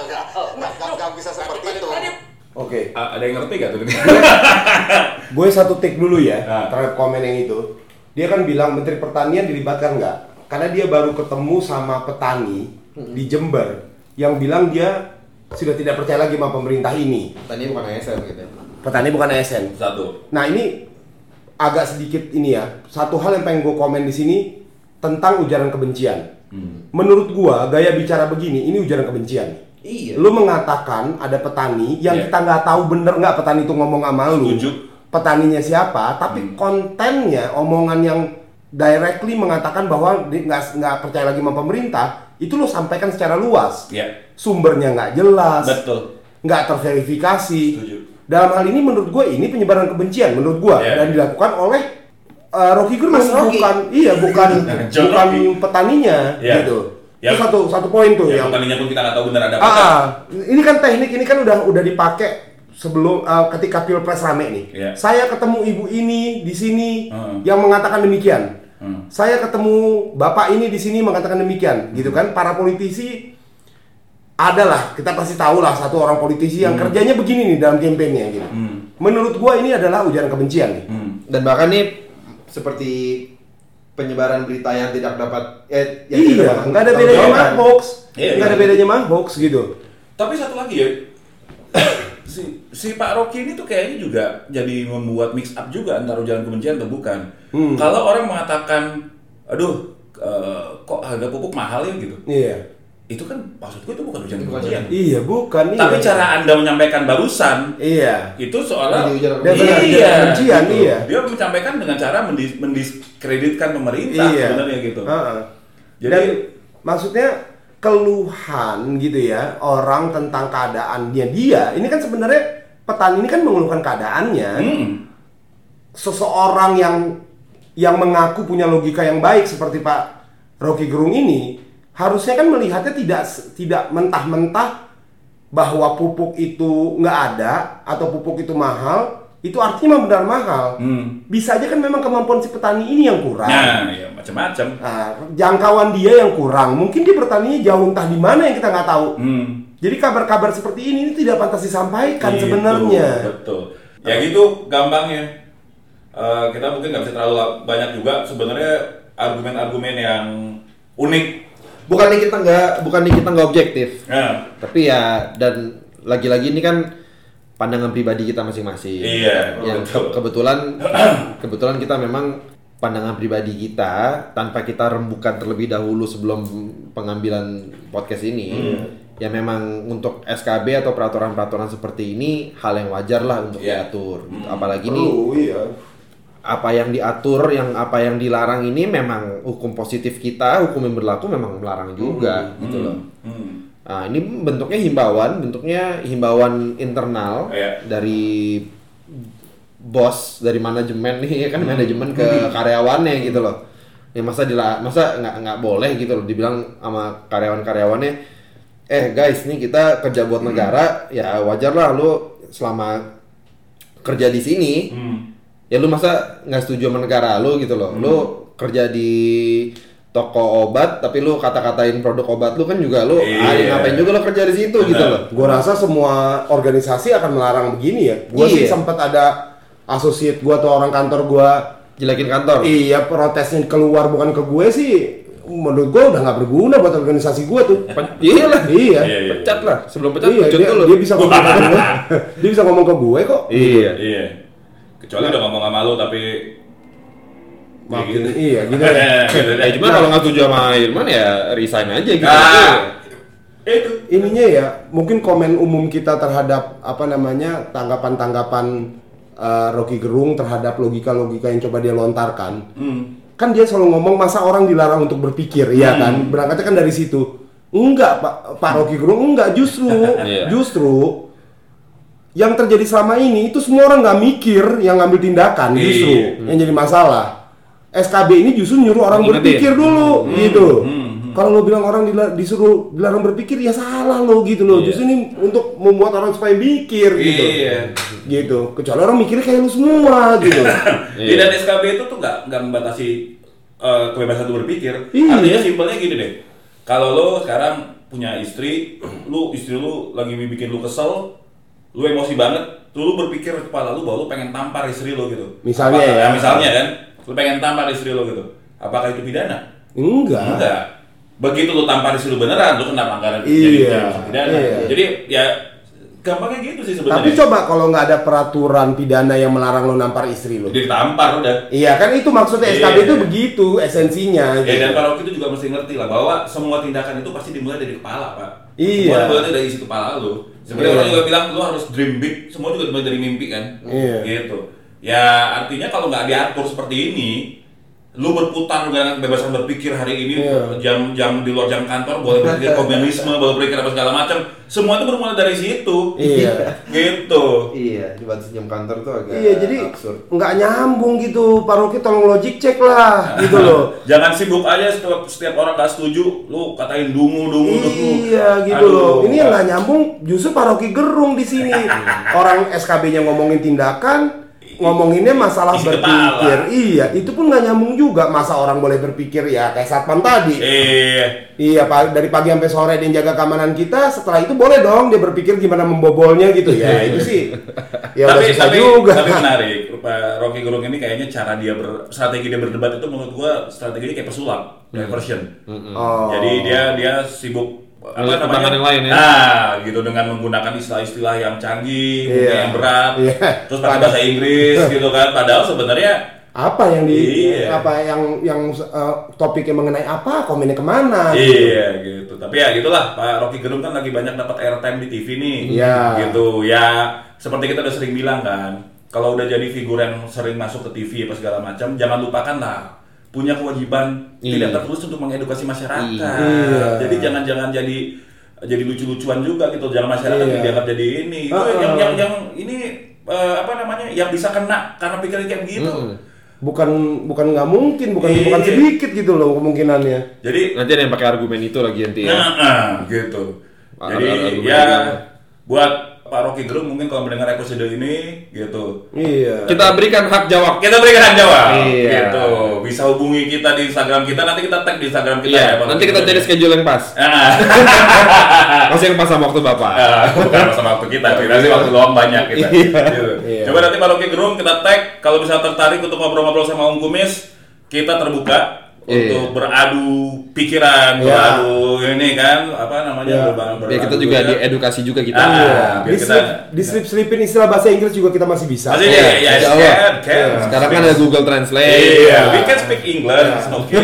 [SPEAKER 7] Nggak, nggak, nggak bisa seperti itu.
[SPEAKER 6] Tadi
[SPEAKER 3] Oke.
[SPEAKER 2] A- ada yang ngerti gak tuh?
[SPEAKER 3] gue satu take dulu ya
[SPEAKER 2] Ah.
[SPEAKER 3] terhadap komen yang itu. Dia kan bilang Menteri Pertanian dilibatkan nggak? Karena dia baru ketemu sama petani di Jember yang bilang dia sudah tidak percaya lagi sama pemerintah ini.
[SPEAKER 1] Tadi bukan ASN gitu.
[SPEAKER 3] Petani bukan ASN.
[SPEAKER 2] Satu.
[SPEAKER 3] Nah ini agak sedikit ini ya. Satu hal yang pengen gue komen di sini tentang ujaran kebencian. Menurut gua gaya bicara begini ini ujaran kebencian.
[SPEAKER 1] Iya.
[SPEAKER 3] Lu mengatakan ada petani yang
[SPEAKER 2] Iya.
[SPEAKER 3] kita nggak tahu bener nggak petani itu ngomong sama lu.
[SPEAKER 2] Setuju.
[SPEAKER 3] Petaninya siapa? Tapi kontennya omongan yang directly mengatakan bahwa nggak nggak percaya lagi sama pemerintah itu lo sampaikan secara luas.
[SPEAKER 2] Ya.
[SPEAKER 3] Sumbernya nggak jelas
[SPEAKER 2] Betul.
[SPEAKER 3] nggak terverifikasi.
[SPEAKER 2] Setuju.
[SPEAKER 3] Dalam hal ini menurut gue ini penyebaran kebencian menurut gue
[SPEAKER 2] Iya.
[SPEAKER 3] dan dilakukan oleh uh, Rocky Gerung
[SPEAKER 1] Mas Rocky.
[SPEAKER 3] bukan iya bukan bukan
[SPEAKER 2] Rocky.
[SPEAKER 3] petaninya
[SPEAKER 2] Iya.
[SPEAKER 3] gitu.
[SPEAKER 2] Ya.
[SPEAKER 3] Itu satu satu poin tuh
[SPEAKER 2] Ya,
[SPEAKER 3] yang
[SPEAKER 2] petaninya pun kita nggak tahu benar ada apa.
[SPEAKER 3] ah, ah. ini kan teknik ini kan udah udah dipakai sebelum uh, ketika pilpres rame nih.
[SPEAKER 2] Iya.
[SPEAKER 3] Saya ketemu ibu ini di sini
[SPEAKER 2] Hmm.
[SPEAKER 3] yang mengatakan demikian.
[SPEAKER 2] Hmm.
[SPEAKER 3] Saya ketemu bapak ini di sini mengatakan demikian, gitu kan? Para politisi adalah kita pasti tahu lah satu orang politisi yang kerjanya begini nih dalam kampanyenya gitu.
[SPEAKER 2] Hmm.
[SPEAKER 3] Menurut gua ini adalah ujaran kebencian nih.
[SPEAKER 2] Hmm.
[SPEAKER 1] Dan bahkan nih seperti penyebaran berita yang tidak dapat eh yang tidak
[SPEAKER 3] Iya,
[SPEAKER 1] dapat
[SPEAKER 3] nggak ada bedanya
[SPEAKER 1] pertanggungjawaban.
[SPEAKER 3] mah hoax,
[SPEAKER 2] Iya,
[SPEAKER 3] nggak ada
[SPEAKER 2] iya.
[SPEAKER 3] bedanya mah hoax gitu.
[SPEAKER 2] Tapi satu lagi ya, si, si Pak Rocky ini tuh kayaknya juga jadi membuat mix up juga antara ujaran kebencian atau bukan.
[SPEAKER 3] Hmm.
[SPEAKER 2] Kalau orang mengatakan, aduh, eh, kok harga pupuk mahal ya gitu,
[SPEAKER 3] Iya,
[SPEAKER 2] itu kan itu bukan ujaran
[SPEAKER 1] Itu bukan
[SPEAKER 2] kebencian.
[SPEAKER 3] iya bukan.
[SPEAKER 2] Tapi
[SPEAKER 3] iya.
[SPEAKER 2] cara anda menyampaikan barusan
[SPEAKER 3] iya.
[SPEAKER 2] itu seolah
[SPEAKER 3] Dia
[SPEAKER 2] iya,
[SPEAKER 3] kebencian,
[SPEAKER 2] gitu.
[SPEAKER 3] iya.
[SPEAKER 2] Dia menyampaikan dengan cara mendis- mendiskreditkan pemerintah
[SPEAKER 3] Iya.
[SPEAKER 2] sebenarnya gitu.
[SPEAKER 3] Heeh.
[SPEAKER 2] Jadi-
[SPEAKER 3] Dan maksudnya keluhan gitu ya orang tentang keadaannya dia. Ini kan sebenarnya petani ini kan mengeluhkan keadaannya.
[SPEAKER 2] Hmm.
[SPEAKER 3] Seseorang yang yang mengaku punya logika yang baik seperti Pak Rocky Gerung ini harusnya kan melihatnya tidak tidak mentah-mentah bahwa pupuk itu nggak ada atau pupuk itu mahal itu artinya memang benar mahal.
[SPEAKER 2] Hmm.
[SPEAKER 3] Bisa aja kan memang kemampuan si petani ini yang kurang.
[SPEAKER 2] Nah, ya macam-macam.
[SPEAKER 3] Nah, jangkauan dia yang kurang. Mungkin dia bertaninya jauh entah di mana yang kita nggak tahu.
[SPEAKER 2] Hmm.
[SPEAKER 3] Jadi kabar-kabar seperti ini, ini tidak pantas disampaikan
[SPEAKER 2] Gitu,
[SPEAKER 3] sebenarnya.
[SPEAKER 2] Betul. Ya gitu gampangnya. Eh, kita mungkin nggak bisa terlalu banyak juga sebenarnya argumen-argumen yang unik.
[SPEAKER 1] Bukannya kita nggak bukannya kita nggak objektif,
[SPEAKER 2] Nah,
[SPEAKER 1] tapi ya dan lagi-lagi ini kan pandangan pribadi kita masing-masing.
[SPEAKER 2] Iya,
[SPEAKER 1] Yang
[SPEAKER 2] betul.
[SPEAKER 1] ke- kebetulan kebetulan kita memang pandangan pribadi kita tanpa kita rembukan terlebih dahulu sebelum pengambilan podcast ini.
[SPEAKER 2] Hmm.
[SPEAKER 1] Ya memang untuk SKB atau peraturan-peraturan seperti ini hal yang wajar lah untuk
[SPEAKER 2] Iya.
[SPEAKER 1] diatur. gitu. Apalagi nih
[SPEAKER 3] Perlu, iya.
[SPEAKER 1] Apa yang diatur, yang apa yang dilarang ini memang hukum positif kita, hukum yang berlaku memang melarang juga gitu loh.
[SPEAKER 2] hmm.
[SPEAKER 1] Nah, ini bentuknya himbauan, bentuknya himbauan internal
[SPEAKER 2] Iya.
[SPEAKER 1] dari bos, dari manajemen nih ya kan manajemen ke karyawannya gitu loh. Ya masa dila, masa nggak nggak boleh gitu loh dibilang sama karyawan-karyawannya, eh guys nih kita kerja buat negara, ya wajar lah lu selama kerja di sini,
[SPEAKER 2] Hmm.
[SPEAKER 1] Ya lu masa nggak setuju sama negara lu gitu loh lu kerja di toko obat tapi lu kata-katain produk obat lu kan juga lu ah,
[SPEAKER 2] Iya.
[SPEAKER 1] ngapain juga lu kerja di situ gitu loh
[SPEAKER 3] Gua rasa semua organisasi akan melarang begini ya. Gua sih
[SPEAKER 1] Iya.
[SPEAKER 3] sempat ada associate gua atau orang kantor gua
[SPEAKER 1] jelekin kantor
[SPEAKER 3] iya protesnya keluar bukan ke gue sih menurut gua udah nggak berguna buat organisasi gua tuh.
[SPEAKER 1] iya lah
[SPEAKER 3] iya.
[SPEAKER 2] Iya, iya.
[SPEAKER 1] pecat lah sebelum pecat
[SPEAKER 3] Iya,
[SPEAKER 1] pecat
[SPEAKER 3] dia,
[SPEAKER 1] dulu
[SPEAKER 3] dia bisa ngomong ke gue. dia bisa ngomong ke gue kok.
[SPEAKER 1] iya
[SPEAKER 2] Iya. Kecuali udah ngomong sama lu tapi
[SPEAKER 3] Makin
[SPEAKER 2] gitu.
[SPEAKER 3] iya gitu deh.
[SPEAKER 2] gitu deh.
[SPEAKER 1] Eh, cuma kalau nggak setuju sama Irman ya resign aja gitu
[SPEAKER 2] Ah, itu.
[SPEAKER 3] ininya ya mungkin komen umum kita terhadap apa namanya tanggapan-tanggapan uh, Rocky Gerung terhadap logika-logika yang coba dia lontarkan
[SPEAKER 2] Hmm.
[SPEAKER 3] kan dia selalu ngomong masa orang dilarang untuk berpikir ya kan berangkatnya kan dari situ enggak pak Pak Rocky Gerung enggak justru
[SPEAKER 1] Iya.
[SPEAKER 3] justru yang terjadi selama ini itu semua orang nggak mikir yang ngambil tindakan
[SPEAKER 2] Iya.
[SPEAKER 3] justru yang jadi masalah SKB ini justru nyuruh orang
[SPEAKER 1] Ingetin.
[SPEAKER 3] berpikir dulu gitu
[SPEAKER 2] hmm,
[SPEAKER 3] kalau lo bilang orang dila- disuruh dilarang berpikir ya salah lo gitu loh
[SPEAKER 1] Iya.
[SPEAKER 3] justru ini untuk membuat orang supaya mikir gitu
[SPEAKER 2] Iya.
[SPEAKER 3] gitu kecuali orang mikirnya kayak lu semua gitu
[SPEAKER 2] Di dan SKB itu tuh nggak nggak membatasi eh, kebebasan lu berpikir.
[SPEAKER 3] Iya.
[SPEAKER 2] Artinya simpelnya gini deh. Kalau lo sekarang punya istri, lu istri lu lagi bikin lu kesel, lu emosi banget, lu berpikir di kepala lu bahwa lu pengen tampar istri lu gitu.
[SPEAKER 3] Misalnya
[SPEAKER 2] Apakah-
[SPEAKER 3] ya.
[SPEAKER 2] misalnya kan, lu pengen tampar istri lu gitu. Apakah itu pidana?
[SPEAKER 3] Enggak.
[SPEAKER 2] Enggak. Begitu lu tampar istri lu beneran, lu kena pelanggaran
[SPEAKER 3] Iya,
[SPEAKER 2] jadi jadi pidana.
[SPEAKER 3] iya.
[SPEAKER 2] Jadi ya gampangnya gitu sih sebenarnya.
[SPEAKER 3] Tapi coba kalau nggak ada peraturan pidana yang melarang lo nampar istri lo.
[SPEAKER 2] Jadi ditampar udah.
[SPEAKER 3] Iya kan itu maksudnya
[SPEAKER 2] Iya.
[SPEAKER 3] SKB itu begitu esensinya.
[SPEAKER 2] Ya
[SPEAKER 3] gitu.
[SPEAKER 2] dan Pak Rocky itu juga mesti ngerti lah bahwa semua tindakan itu pasti dimulai dari kepala pak.
[SPEAKER 3] Iya.
[SPEAKER 2] Semua dimulai dari isi kepala lu. Sebenarnya
[SPEAKER 3] Iya.
[SPEAKER 2] orang juga bilang lu harus dream big. Semua juga dimulai dari mimpi kan.
[SPEAKER 3] Iya.
[SPEAKER 2] Gitu. Ya artinya kalau nggak diatur seperti ini, lu berputar dengan kebebasan berpikir hari ini
[SPEAKER 3] Iya.
[SPEAKER 2] jam-jam di luar jam kantor boleh berpikir komunisme, boleh berpikir apa segala macam. Semua itu bermula dari situ.
[SPEAKER 3] Iya.
[SPEAKER 2] Gitu.
[SPEAKER 1] Iya, dibatasi jam kantor tuh agak
[SPEAKER 3] Iya jadi
[SPEAKER 1] absurd.
[SPEAKER 3] nggak nyambung gitu Pak Rocky tolong logic cek lah gitu loh.
[SPEAKER 2] Jangan sibuk aja setiap, setiap orang gak setuju, lu katain dungu dungu dungu.
[SPEAKER 3] Iya gitu
[SPEAKER 2] Aduh.
[SPEAKER 3] loh. Ini yang nggak nyambung justru Pak Rocky gerung di sini. Orang SKB-nya ngomongin tindakan, ngomonginnya masalah
[SPEAKER 2] Isi
[SPEAKER 3] berpikir.
[SPEAKER 2] kepala.
[SPEAKER 3] Iya, itu pun nggak nyambung juga. Masa orang boleh berpikir ya kayak satpam tadi.
[SPEAKER 2] Eh,
[SPEAKER 3] Iya, Pak, dari pagi sampai sore dia jaga keamanan kita. Setelah itu boleh dong dia berpikir gimana membobolnya gitu ya. itu sih. Ya udah
[SPEAKER 2] tapi
[SPEAKER 3] susah
[SPEAKER 2] tapi
[SPEAKER 3] juga.
[SPEAKER 2] tapi menarik. Pak Rocky Gerung ini kayaknya cara dia ber, strategi dia berdebat itu menurut gua strateginya kayak pesulap, diversion.
[SPEAKER 3] Oh.
[SPEAKER 2] Jadi dia dia sibuk
[SPEAKER 1] Pertimbangan yang lain ya.
[SPEAKER 2] Nah, gitu dengan menggunakan istilah-istilah yang canggih, mungkin
[SPEAKER 3] Iya.
[SPEAKER 2] yang berat,
[SPEAKER 3] Iya.
[SPEAKER 2] terus pakai bahasa Inggris gitu kan. Padahal sebenarnya
[SPEAKER 3] apa yang di
[SPEAKER 2] Iya.
[SPEAKER 3] apa yang yang eh, topiknya mengenai apa komennya ke mana gitu.
[SPEAKER 2] Iya gitu. Tapi ya gitulah Pak Rocky Gerung kan lagi banyak dapat airtime di TV nih.
[SPEAKER 3] Iya.
[SPEAKER 2] Gitu. Ya seperti kita udah sering bilang kan, kalau udah jadi figur yang sering masuk ke TV apa segala macam, jangan lupakan lah punya kewajiban
[SPEAKER 1] Iya.
[SPEAKER 2] tidak tertulis untuk mengedukasi masyarakat.
[SPEAKER 3] Iya.
[SPEAKER 2] Jadi jangan-jangan jadi jadi lucu-lucuan juga gitu. Jangan masyarakat
[SPEAKER 3] Iya.
[SPEAKER 2] dianggap jadi ini. Itu
[SPEAKER 3] Uh-uh.
[SPEAKER 2] yang yang yang ini eh, apa namanya? yang bisa kena karena pikiran kayak begitu.
[SPEAKER 3] bukan bukan nggak mungkin bukan
[SPEAKER 2] Iya.
[SPEAKER 3] bukan sedikit gitu loh kemungkinannya
[SPEAKER 2] Jadi
[SPEAKER 1] Nanti ada yang pakai argumen itu lagi nanti ya.
[SPEAKER 2] Nah, nah, gitu. Jadi ya
[SPEAKER 1] juga.
[SPEAKER 2] buat Pak Rocky Gerung mungkin kalau mendengar episode ini gitu.
[SPEAKER 3] iya
[SPEAKER 1] Kita berikan hak jawab.
[SPEAKER 2] Kita berikan hak jawab.
[SPEAKER 1] Iya.
[SPEAKER 2] Gitu. Bisa hubungi kita di Instagram kita nanti kita tag di Instagram kita
[SPEAKER 1] Iya,
[SPEAKER 2] ya, Pak
[SPEAKER 1] nanti kita cari schedule yang pas.
[SPEAKER 2] Ah,
[SPEAKER 1] Masih yang pas sama waktu Bapak.
[SPEAKER 2] bukan sama waktu kita, kita sih waktu luang banyak kita. Gitu.
[SPEAKER 3] Iya.
[SPEAKER 2] Coba nanti Pak Rocky Gerung kita tag kalau bisa tertarik untuk ngobrol-ngobrol sama Om Kumis, kita terbuka
[SPEAKER 1] Iya.
[SPEAKER 2] untuk beradu pikiran,
[SPEAKER 3] Iya.
[SPEAKER 2] beradu ini kan apa namanya
[SPEAKER 3] Iya.
[SPEAKER 2] beradu,
[SPEAKER 1] Biar kita
[SPEAKER 2] beradu
[SPEAKER 1] juga
[SPEAKER 2] ya.
[SPEAKER 1] diedukasi juga kita.
[SPEAKER 2] Ah,
[SPEAKER 3] Iya.
[SPEAKER 2] biar
[SPEAKER 3] di
[SPEAKER 2] kita-
[SPEAKER 3] slip di slip slipin istilah bahasa Inggris juga kita masih bisa
[SPEAKER 2] Masih
[SPEAKER 1] Iya,
[SPEAKER 2] ya, ya,
[SPEAKER 1] Allah.
[SPEAKER 2] can.
[SPEAKER 1] Sekarang kan ada Google Translate.
[SPEAKER 2] Iya, we can speak English, oke,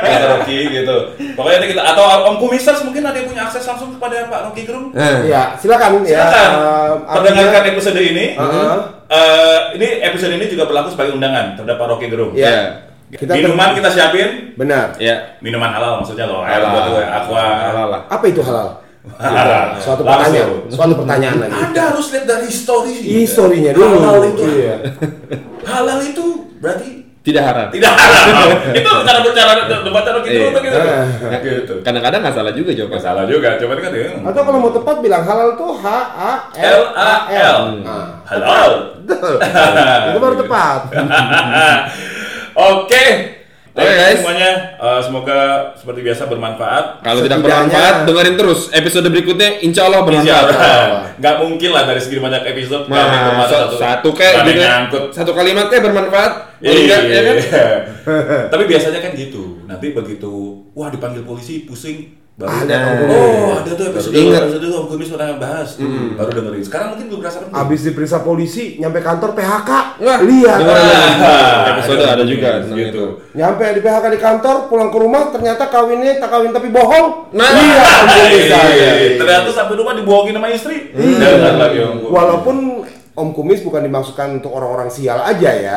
[SPEAKER 2] kata Rocky gitu. Pokoknya kita atau Om Kumisers mungkin ada yang punya akses langsung kepada Pak Rocky Gerung.
[SPEAKER 1] Nah,
[SPEAKER 3] ya silakan ya
[SPEAKER 2] Silakan
[SPEAKER 3] eh,
[SPEAKER 2] perdengarkan
[SPEAKER 3] artinya-
[SPEAKER 2] episode ini.
[SPEAKER 3] Heeh.
[SPEAKER 2] Eh, ini episode ini juga berlaku sebagai undangan terhadap Pak Rocky Gerung.
[SPEAKER 3] Iya. Kita
[SPEAKER 2] Minuman kita siapin,
[SPEAKER 3] benar
[SPEAKER 1] ya.
[SPEAKER 2] minuman halal maksudnya loh, air
[SPEAKER 1] Halal.
[SPEAKER 2] buat gue, aqua.
[SPEAKER 1] Halal lah.
[SPEAKER 3] apa itu halal
[SPEAKER 2] Ah,
[SPEAKER 3] suatu
[SPEAKER 2] langsung.
[SPEAKER 3] pertanyaan suatu pertanyaan lagi
[SPEAKER 2] Anda harus lihat dari histori.
[SPEAKER 3] historinya dulu
[SPEAKER 2] Halal itu.
[SPEAKER 3] iya.
[SPEAKER 2] Halal itu berarti
[SPEAKER 1] Tidak haram.
[SPEAKER 2] tidak halal. itu cara berbicara debat Gerung
[SPEAKER 1] Iya.
[SPEAKER 2] gitu.
[SPEAKER 3] Ah.
[SPEAKER 2] Gitu.
[SPEAKER 1] Kadang-kadang nggak salah juga jawaban.
[SPEAKER 2] Nggak salah juga, coba kan ya.
[SPEAKER 3] atau kalau mau tepat bilang halal tuh H A
[SPEAKER 2] L A L.
[SPEAKER 3] Nah,
[SPEAKER 2] Halal.
[SPEAKER 3] itu baru tepat
[SPEAKER 2] Oke.
[SPEAKER 1] Oke,
[SPEAKER 2] you
[SPEAKER 1] guys.
[SPEAKER 2] semuanya eh, semoga seperti biasa bermanfaat.
[SPEAKER 1] Kalau tidak bermanfaat, dengerin terus episode berikutnya. Insya Allah
[SPEAKER 2] Insya
[SPEAKER 1] bermanfaat.
[SPEAKER 2] Allah. Nggak mungkin lah dari segi banyak episode
[SPEAKER 1] Nah,
[SPEAKER 2] bermanfaat
[SPEAKER 1] satu, satu kayak gitu,
[SPEAKER 2] nyangkut.
[SPEAKER 1] satu kalimat kayak bermanfaat. Boleh nggak, ya kan?
[SPEAKER 2] Iya. Tapi biasanya kan gitu. Nanti begitu, wah dipanggil polisi, pusing. Baru
[SPEAKER 3] Ada, Om
[SPEAKER 2] oh, ada tuh episode
[SPEAKER 1] Ingat.
[SPEAKER 2] episode itu Om Kumis pernah bahas. Baru dengerin. Sekarang mungkin belum kerasa penting.
[SPEAKER 3] Abis diperiksa polisi, nyampe kantor PHK.
[SPEAKER 1] Wah,
[SPEAKER 3] Lihat.
[SPEAKER 1] dengerin lagi.
[SPEAKER 2] Ah,
[SPEAKER 1] Episode ada juga tentang
[SPEAKER 2] gitu.
[SPEAKER 1] itu.
[SPEAKER 3] Nyampe di PHK di kantor, pulang ke rumah, ternyata kawinnya tak kawin tapi bohong.
[SPEAKER 1] Nah.
[SPEAKER 3] Lihat Om Kumis saya.
[SPEAKER 2] Iya, Ternyata sampai rumah dibohongin sama istri. Jangan lagi Om Kumis.
[SPEAKER 3] Walaupun Om Kumis bukan dimaksudkan untuk orang-orang sial aja ya.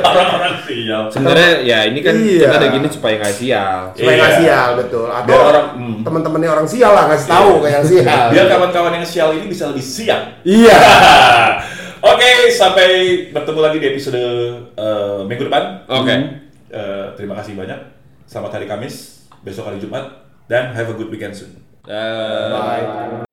[SPEAKER 2] orang-orang sial.
[SPEAKER 1] Sebenarnya ya ini kan
[SPEAKER 3] Iya.
[SPEAKER 1] kita ada gini supaya nggak sial.
[SPEAKER 3] Supaya
[SPEAKER 2] Iya.
[SPEAKER 3] nggak sial betul. Atau
[SPEAKER 2] Biar orang- hmm.
[SPEAKER 3] teman-temannya orang sial lah ngasih tahu kayak yang sial.
[SPEAKER 2] Biar kawan-kawan yang sial ini bisa lebih siap.
[SPEAKER 3] Iya.
[SPEAKER 2] Oke, sampai bertemu lagi di episode eh, minggu depan.
[SPEAKER 1] Oke.
[SPEAKER 2] Eh, terima kasih banyak. Selamat hari Kamis, besok hari Jumat, dan have a good weekend soon.
[SPEAKER 1] Eh,